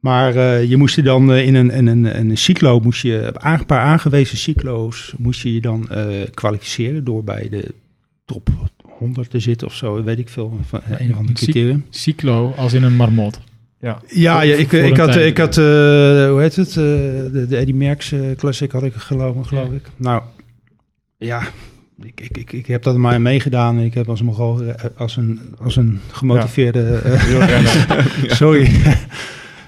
Maar eh, je moest je dan in een, in een, een cyclo, moest je, een paar aangewezen cyclo's, moest je je dan eh, kwalificeren door bij de top 100 te zitten of zo, weet ik veel, van een of ander Cy- criterium. Cyclo als in een marmot. Ja, Ja, ja ik, ik had, ik had eh, hoe heet het, eh, de, de Eddie Merckx eh, Classic had ik geloof, geloof ik. Nou, ja, ik, ik, ik, ik heb dat maar meegedaan. En ik heb als een, als een, als een gemotiveerde... Sorry.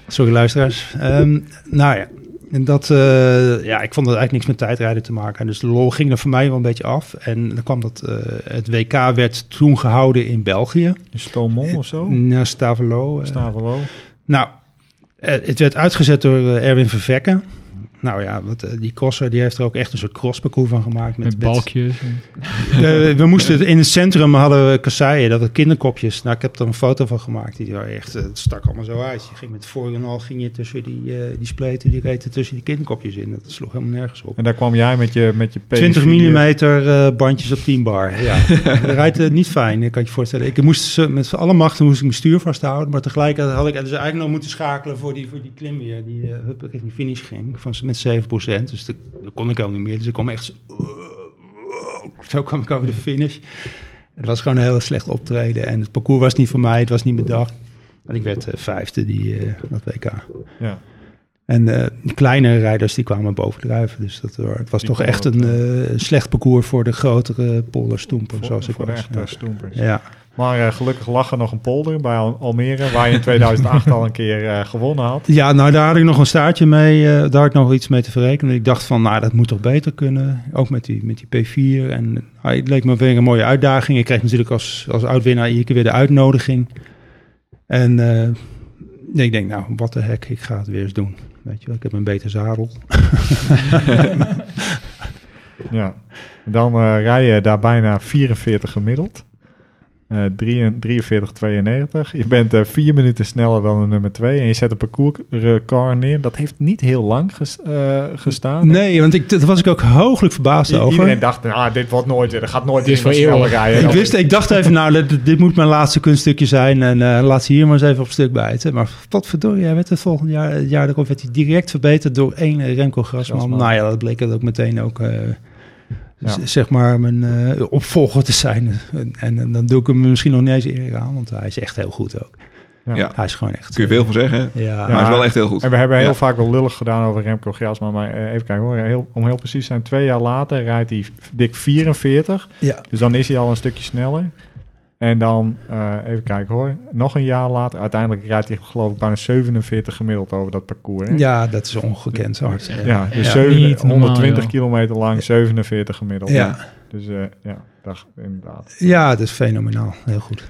Sorry, luisteraars. Ehm, nou ja, en dat, eh, ja, ik vond dat eigenlijk niks met tijdrijden te maken. Dus de lol ging er voor mij wel een beetje af. En dan kwam dat, eh, het WK werd toen gehouden in België. Stomon of zo? Na Stavelo. eh. Stavelo. nou, eh, het werd uitgezet door eh, Erwin Vervekken. Nou ja, wat, eh, die crosser die heeft er ook echt een soort crossparcours van gemaakt. Met balkjes. Eh, we moesten het- in het centrum hadden we kasseien, dat waren kinderkopjes. Nou, ik heb er een foto van gemaakt. Die waren echt, eh, het stak allemaal zo uit. Je ging met voor en al ging je tussen die, eh die spleten, die reten tussen die kinderkopjes in. Dat sloeg helemaal nergens op. En daar kwam jij met je, met je P4. 20 mm eh, bandjes op 10 bar. Ja, dat rijdt eh, niet fijn, ik kan je voorstellen. Ik moest ze- met alle machten moest ik mijn stuur vasthouden, maar tegelijkertijd had ik dus eigenlijk nog moeten schakelen voor die, voor die klim weer, die uh, richting finish ging, van, met 7%. Dus dat, dat kon ik ook niet meer. Dus ik kwam echt zo, zo kwam ik over de finish. Het was gewoon een heel slecht optreden en het parcours was niet voor mij, het was niet mijn dag. En ik werd eh, vijfde die, eh, dat WK. Ja. En eh, de kleine rijders die kwamen bovendrijven. Dus dat, het was Die toch echt een eh, slecht parcours voor de grotere polderstoemper, Voor, zoals ik de was. echte Ja. stoempers. Ja. Maar eh, gelukkig lag er nog een polder bij Al- Almere, waar je in 2008 al een keer eh, gewonnen had. ja, nou daar had ik nog een staartje mee. eh, daar had ik nog iets mee te verrekenen. Ik dacht van, nou dat moet toch beter kunnen. Ook met die, met die P4. En ah, het leek me weer een mooie uitdaging. Ik kreeg natuurlijk als, als oud-winnaar iedere keer weer de uitnodiging. En nee, ik denk, nou, wat de hek, ik ga het weer eens doen. Weet je wel, ik heb een beter zadel. Ja. Dan rij je daar bijna 44 gemiddeld. Eh 43, 92. Je bent eh, vier minuten sneller dan de nummer 2. En je zet een parcoursrecord neer. Dat heeft niet heel lang ges- eh, gestaan. Nee, want ik, daar was ik ook hooglijk verbaasd I- over. Iedereen dacht, nou, dit wordt nooit, er gaat nooit Dit is iemand voor sneller eeuwig. rijden. Ik, wist, ik dacht even, nou, dit, dit moet mijn laatste kunststukje zijn. En eh, laat ze hier maar eens even op stuk bijten. Maar wat verdorie, hij werd het volgende jaar, het jaar erop werd hij direct verbeterd door één Remco Grasman. Grasman. Nou ja, dat bleek het ook meteen ook, eh, Ja. zeg maar, mijn eh, opvolger te zijn. En, en, dan doe ik hem misschien nog niet eens eer aan, want hij is echt heel goed ook. Ja. Ja. Hij is gewoon echt... Kun je veel van zeggen? Ja, maar hij is wel echt heel goed. En we hebben heel Ja. vaak wel lullig gedaan over Remco Grasman. Maar eh, even kijken hoor. Heel, om heel precies te zijn, twee jaar later rijdt hij dik 44. ja. Dus dan is hij al een stukje sneller. En dan, eh, even kijken hoor, nog een jaar later. Uiteindelijk rijdt hij geloof ik bijna 47 gemiddeld over dat parcours. hè? ja, dat is ongekend hard. Ja, dus Ja. zeven- Niet normaal, 120 joh. kilometer lang, 47 gemiddeld. Ja. Dus eh, ja, dag, inderdaad. Ja, dat is fenomenaal. Heel goed.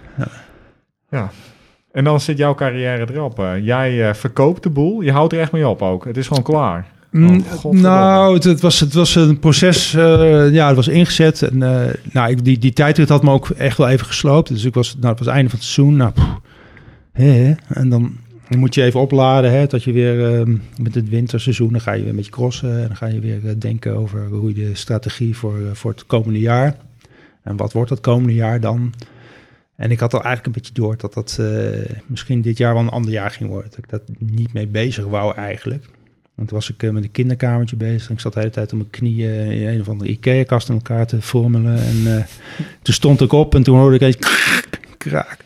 En dan zit jouw carrière erop. eh. Jij eh, verkoopt de boel, je houdt er echt mee op ook. Het is gewoon klaar. Mm, Oh, nou, het, het was, het was een proces. eh, ja, het was ingezet. En, eh, nou, ik, die, die tijdrit had me ook echt wel even gesloopt. Dus ik was, nou, het was het einde van het seizoen. Nou, hè, en dan, dan moet je even opladen. Hè, dat je weer eh, met het winterseizoen. Dan ga je weer een beetje crossen. En dan ga je weer eh, denken over hoe je de strategie voor, voor het komende jaar. En wat wordt het komende jaar dan? En ik had al eigenlijk een beetje door dat dat misschien dit jaar wel een ander jaar ging worden. Dat ik dat niet mee bezig wou eigenlijk. Want toen was ik eh, met een kinderkamertje bezig. En ik zat de hele tijd op mijn knieën in een of andere Ikea-kast in elkaar te vormelen. En eh, toen stond ik op en toen hoorde ik eens kraak.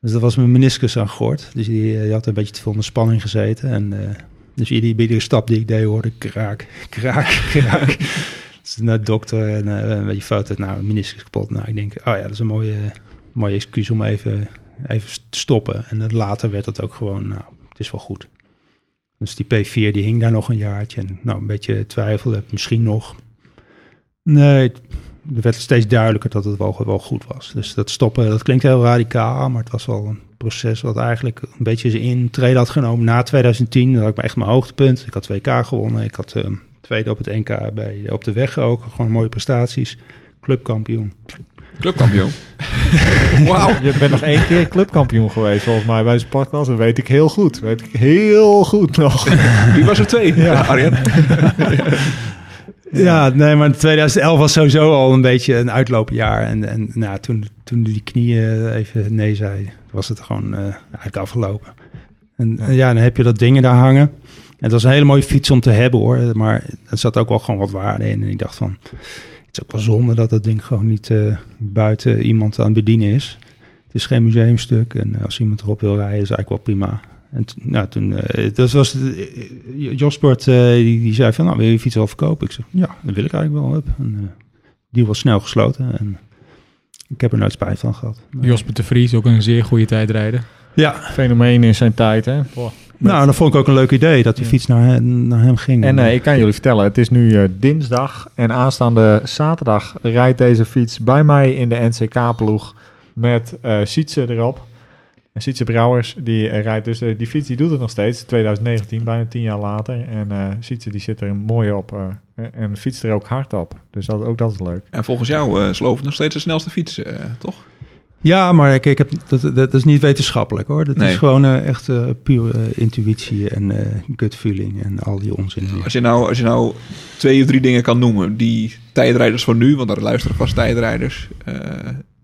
Dus dat was mijn meniscus aan gehoord. Dus die, eh, die had een beetje te veel in de spanning gezeten. En dus iedere, stap die ik deed hoorde ik kraak, kraak, kraak. dus naar de dokter en eh, een beetje foto. Nou, meniscus kapot. Nou, ik denk, oh ja, dat is een mooie, mooie excuus om even, even te stoppen. En later werd het ook gewoon, nou, het is wel goed. Dus die P4 die hing daar nog een jaartje. En nou, een beetje twijfelde, misschien nog. Nee, het werd steeds duidelijker dat het wel, wel goed was. Dus dat stoppen, dat klinkt heel radicaal, maar het was wel een proces wat eigenlijk een beetje zijn intrede had genomen na 2010. Dat had ik echt mijn hoogtepunt. Ik had 2K gewonnen. Ik had eh, tweede op het NK bij, op de weg ook. Gewoon mooie prestaties. Clubkampioen. Clubkampioen. Wauw. Je bent nog één keer clubkampioen geweest, volgens mij, bij de sportklas. Dat weet ik heel goed. Weet ik heel goed nog. Wie was er twee? Ja, Arjen. Ja, nee, maar 2011 was sowieso al een beetje een uitloopjaar. En, en nou, toen, toen die knieën even nee zei, was het gewoon uh, eigenlijk afgelopen. En ja. ja, dan heb je dat dingen daar hangen. En het was een hele mooie fiets om te hebben hoor. Maar er zat ook wel gewoon wat waarde in. En ik dacht van, is ook wel zonde dat dat ding gewoon niet uh, buiten iemand aan het bedienen is. Het is geen museumstuk. En als iemand erop wil rijden, is eigenlijk wel prima. En nou, toen, uh, dat was uh, Josport, uh, die, die, zei van, nou, wil je je fiets wel verkopen? Ik zei, ja, dat wil ik eigenlijk wel hebben. En, die was snel gesloten en ik heb er nooit spijt van gehad. Jospert de Vries, ook een zeer goede tijdrijder. Ja. Fenomeen in zijn tijd, hè? Nou, dat vond ik ook een leuk idee, dat die ja. fiets naar, naar hem ging. En ik kan jullie vertellen, het is nu dinsdag en aanstaande zaterdag rijdt deze fiets bij mij in de NCK-ploeg met Sietse erop. En Sietse Brouwers, die uh, rijdt dus, uh, die fiets die doet het nog steeds, 2019, bijna tien jaar later. En uh, Sietse die zit er mooi op en fietst er ook hard op. Dus dat, ook dat is leuk. En volgens jou uh, Sloof nog steeds de snelste fiets, toch? Ja, maar ik, ik heb, dat, dat is niet wetenschappelijk hoor. Dat nee. is gewoon echt pure intuïtie en gut feeling en al die onzin. Als je, nou, als je nou twee of drie dingen kan noemen die tijdrijders van nu, want daar luisteren vast tijdrijders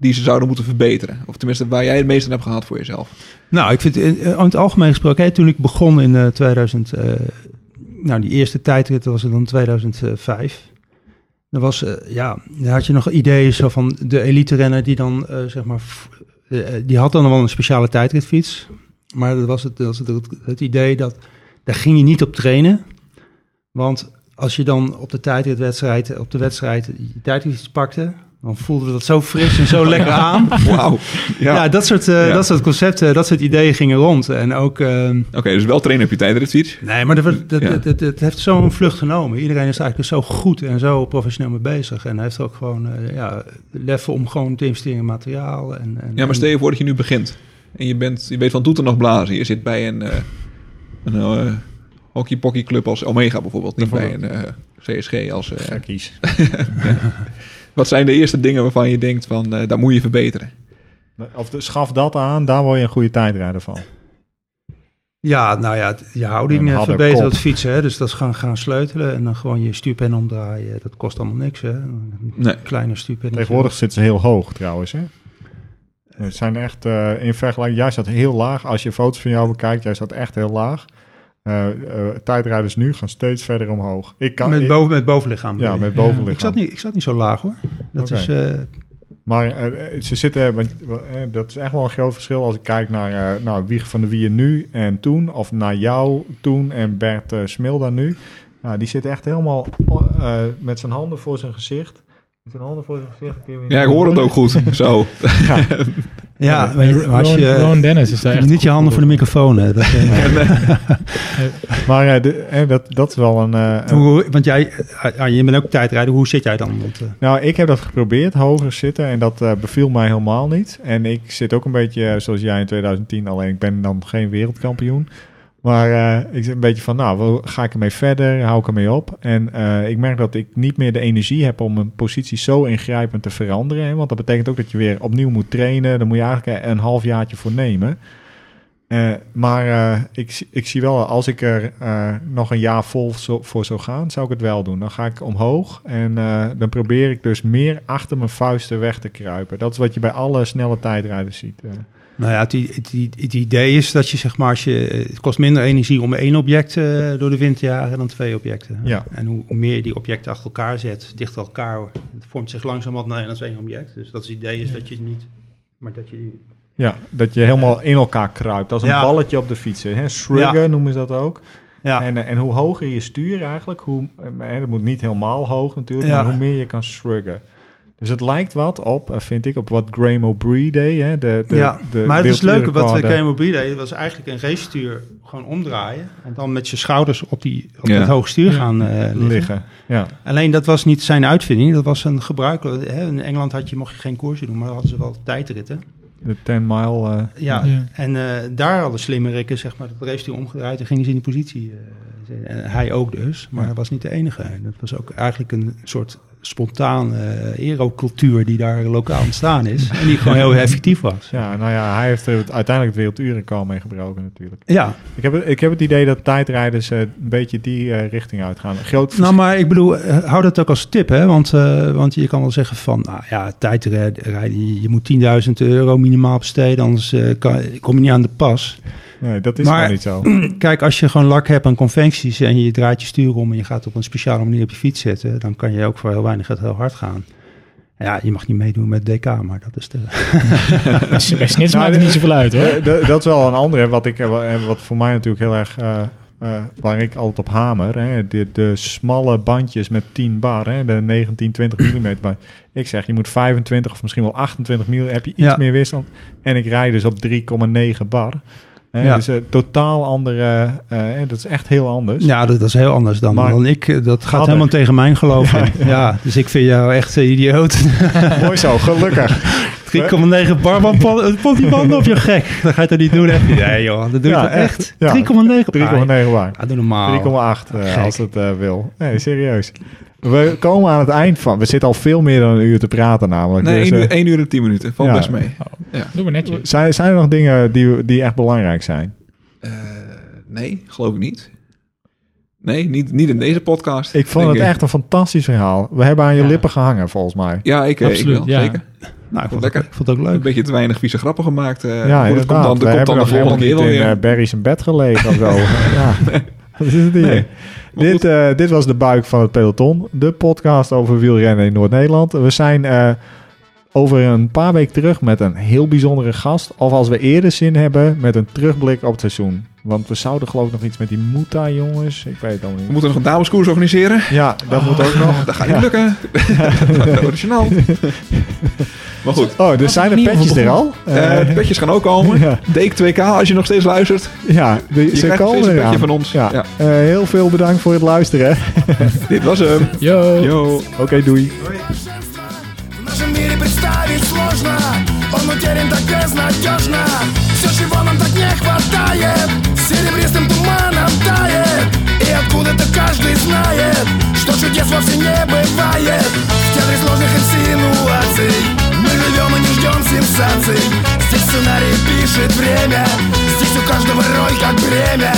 die ze zouden moeten verbeteren? Of tenminste, waar jij het meest aan hebt gehad voor jezelf? Nou, ik vind in, in het algemeen gesproken, hè, toen ik begon in uh, 2000, uh, nou die eerste tijdrit was het dan 2005. Dan was, uh, ja, had je nog ideeën zo van de elite renner die dan, uh, zeg maar, die had dan wel een speciale tijdritfiets. Maar dat was het, dat was het, het, idee dat, daar ging je niet op trainen. Want als je dan op de tijdritwedstrijd, op de wedstrijd die tijdritfiets pakte, dan voelde dat zo fris en zo lekker aan. Wauw. Ja. ja, dat, soort, uh, ja. dat soort concepten, dat soort ideeën gingen rond. En ook... Uh, Oké, okay, dus wel trainen op je tijdritfiets? Nee, maar dat, dat, ja. dat, dat, heeft zo'n vlucht genomen. Iedereen is eigenlijk zo goed en zo professioneel mee bezig. En hij heeft ook gewoon uh, ja, leffen om gewoon te investeren in materiaal. En, en, ja, maar stel je voor dat je nu begint. En je, bent, je weet van doet er nog blazen. Je zit bij een, een hockey club als Omega bijvoorbeeld. Niet bij een CSG als... Gekkies. Wat zijn de eerste dingen waarvan je denkt van, uh, daar moet je verbeteren? Of de, schaf dat aan, daar word je een goede tijdrijder van. Ja, nou ja, je houding verbeteren het fietsen. Hè? Dus dat is gaan, gaan sleutelen en dan gewoon je stuurpen omdraaien. Dat kost allemaal niks, hè? Een nee. kleine stuurpen. Tegenwoordig zitten ze heel hoog trouwens, hè? Het zijn echt, uh, in vergelijking, jij zat heel laag. Als je foto's van jou bekijkt, jij zat echt heel laag. Uh, uh, tijdrijders nu gaan steeds verder omhoog. Ik kan, met, boven, met bovenlichaam? Ja, met bovenlichaam. Ik zat, niet, ik zat niet zo laag hoor. Dat okay. is... Uh... Maar ze zitten, dat is echt wel een groot verschil als ik kijk naar nou, Wieg van de Wieën nu en toen, of naar jou toen en Bert Smilda nu. Nou, die zit echt helemaal met zijn handen voor zijn gezicht. Met zijn handen voor zijn gezicht. Ja, ik hoor het ook goed. Zo. ja. Ja, maar als je, Ron Dennis is daar echt niet je handen voor de microfoon. Hè, dat, maar de, dat, dat is wel een... Uh, hoe, want jij, uh, je bent ook tijdrijder. Hoe zit jij dan? Want, nou, ik heb dat geprobeerd, hoger zitten. En dat beviel mij helemaal niet. En ik zit ook een beetje zoals jij in 2010. Alleen ik ben dan geen wereldkampioen. Maar uh, ik zit een beetje van, nou, ga ik ermee verder? Hou ik ermee op? En uh, ik merk dat ik niet meer de energie heb om een positie zo ingrijpend te veranderen. Want dat betekent ook dat je weer opnieuw moet trainen. Daar moet je eigenlijk een half jaartje voor nemen. Maar ik, ik zie wel, als ik er nog een jaar vol voor zou gaan, zou ik het wel doen. Dan ga ik omhoog en dan probeer ik dus meer achter mijn vuisten weg te kruipen. Dat is wat je bij alle snelle tijdrijders ziet. Nou ja, het, het, het, idee is dat je zeg maar, als je, het kost minder energie om één object uh, door de wind te jagen dan twee objecten. Ja. En hoe, hoe, meer je die objecten achter elkaar zet, dicht elkaar, het vormt zich langzaam naar als één object. Dus dat is het idee is dat je niet, maar dat je... Ja, dat je helemaal in elkaar kruipt. Als een ja. balletje op de fiets. Hè? Shruggen ja. noemen ze dat ook. Ja. En, en hoe hoger je stuur eigenlijk, hoe, het moet niet helemaal hoog natuurlijk, maar hoe meer je kan shruggen. Dus het lijkt wat op, eh, vind ik, op wat Graham O'Brien deed. Hè? De, de, ja, de maar het is leuk wat. Game Mobile deed. was eigenlijk een racestuur gewoon omdraaien. En dan met je schouders op, die, op Ja. het hoogstuur Ja. gaan eh, liggen. liggen. Ja. Alleen dat was niet zijn uitvinding. Dat was een gebruikelijk. Hè? In Engeland had je, mocht je geen koersen doen, maar dan hadden ze wel tijdritten. De 10 mile. eh, Ja, Ja. en eh, daar hadden slimme rikken zeg maar, het racestuur omgedraaid en gingen ze in die positie. eh, en hij ook dus, maar hij was niet de enige. Dat was ook eigenlijk een soort spontaan eh aerocultuur die daar lokaal ontstaan is. en die gewoon heel effectief was. ja, nou ja, hij heeft er uiteindelijk het werelduurrecord mee gebroken natuurlijk. Ja, Ik heb, ik heb het idee dat tijdrijders eh, een beetje die eh, richting uitgaan. Groot Nou, maar ik bedoel, hou dat ook als tip, hè? Want, want je kan wel zeggen van, nou ja, tijdrijden, je, moet 10.000 euro minimaal besteden, anders kan, kom je niet aan de pas. Nee, dat is Maar- niet zo. Kijk, als je gewoon lak hebt aan conventies en je draait je stuur om en je gaat op een speciale manier op je fiets zetten, dan kan je ook voor heel weinig geld heel hard gaan. Ja, je mag niet meedoen met DK, maar dat is de... Bij Snits Nou, maakt het niet zoveel uit, hoor. Dat is wel een andere, wat, ik, eh, wat voor mij natuurlijk heel erg, eh, eh, waar ik altijd op hamer. Hè, de, de smalle bandjes met 10 bar, hè, de 19, 20 mm. bar. Ik zeg, je moet 25 of misschien wel 28 mm, heb je iets Ja. meer weerstand. En ik rijd dus op 3,9 bar. Ja. Dus eh, totaal andere, eh, hè, dat is echt heel anders. Ja, dat, dat is heel anders dan, Maar- dan ik. eh, Dat gaat helemaal tegen mijn geloof. ja, dus ik vind jou echt een idioot. 3,9 Mooi zo, gelukkig. bar van pon die banden op je gek. Dat ga je toch niet doen, hè? Nee joh, dat doe je Ja, echt? echt. Ja. 3,9 3,9 bar. Doe normaal. 3,8 eh, Gek. als het eh, wil. Nee, serieus. We komen aan het eind van. We zitten al veel meer dan een uur te praten namelijk. Nee, Dus, 1 eh, uur, en 10 minuten. Valt Ja. best mee. Doe maar netjes. zijn, zijn er nog dingen die, die echt belangrijk zijn? Eh, nee, geloof ik niet. Nee, niet, niet in deze podcast. Ik vond het echt een fantastisch verhaal. We hebben aan je Ja. lippen gehangen, volgens mij. Ja, ik, eh, ik Absoluut, wel, ja. zeker. Nou, ik vond, Lekker. Het, ik vond het ook Een leuk. beetje te weinig vieze grappen gemaakt. eh ja, inderdaad. komt dan, we dat komt hebben dan de volgende keer niet wel in weer. eh, Barry zijn bed gelegen of zo. ja. Wat is het hier? Nee. Dit, eh, dit was de buik van het peloton. De podcast over wielrennen in Noord-Nederland. We zijn eh, over een paar weken terug met een heel bijzondere gast. Of als we eerder zin hebben, met een terugblik op het seizoen. Want we zouden geloof ik nog iets met die Muta, jongens. Ik weet het al niet. We moeten nog een dameskoers organiseren. Ja, dat ah, moet ook nog. Dat gaat niet lukken. Ja. Maar goed. Oh, er zijn er petjes er al? Eh, eh, petjes gaan ook komen. Deek 2K als je nog steeds luistert. Ja, de, je ze krijgt komen een petje van ons. Ja. Eh, heel veel bedankt voor het luisteren. Dit was hem. Yo. Yo. Oké, doei. doei. Сложно Он утерян так безнадежно. Все, чего нам так не хватает Серебристым туманом тает. И откуда-то каждый знает Что чудес вовсе не бывает. В театре сложных инсинуаций Мы живем и не ждем сенсаций. Здесь сценарий пишет время Здесь у каждого роль как бремя.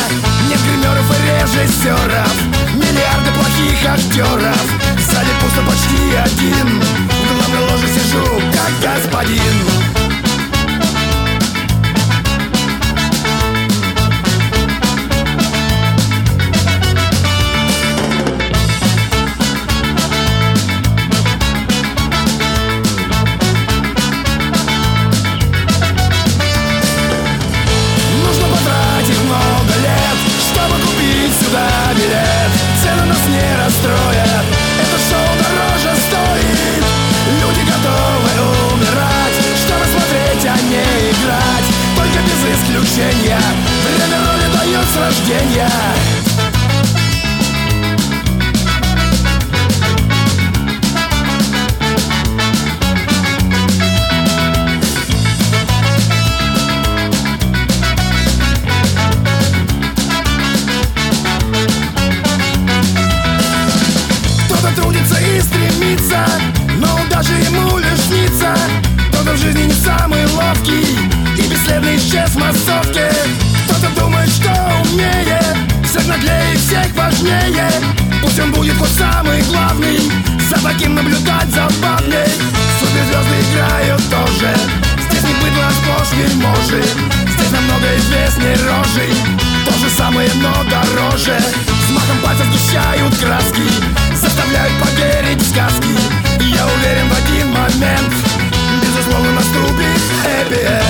Нет гримеров и режиссеров. Миллиарды плохих актеров. Сзади пусто почти один. В главной ложе сижу, как господин сказки. Я уверен в один момент Безусловно наступит хэппи-энд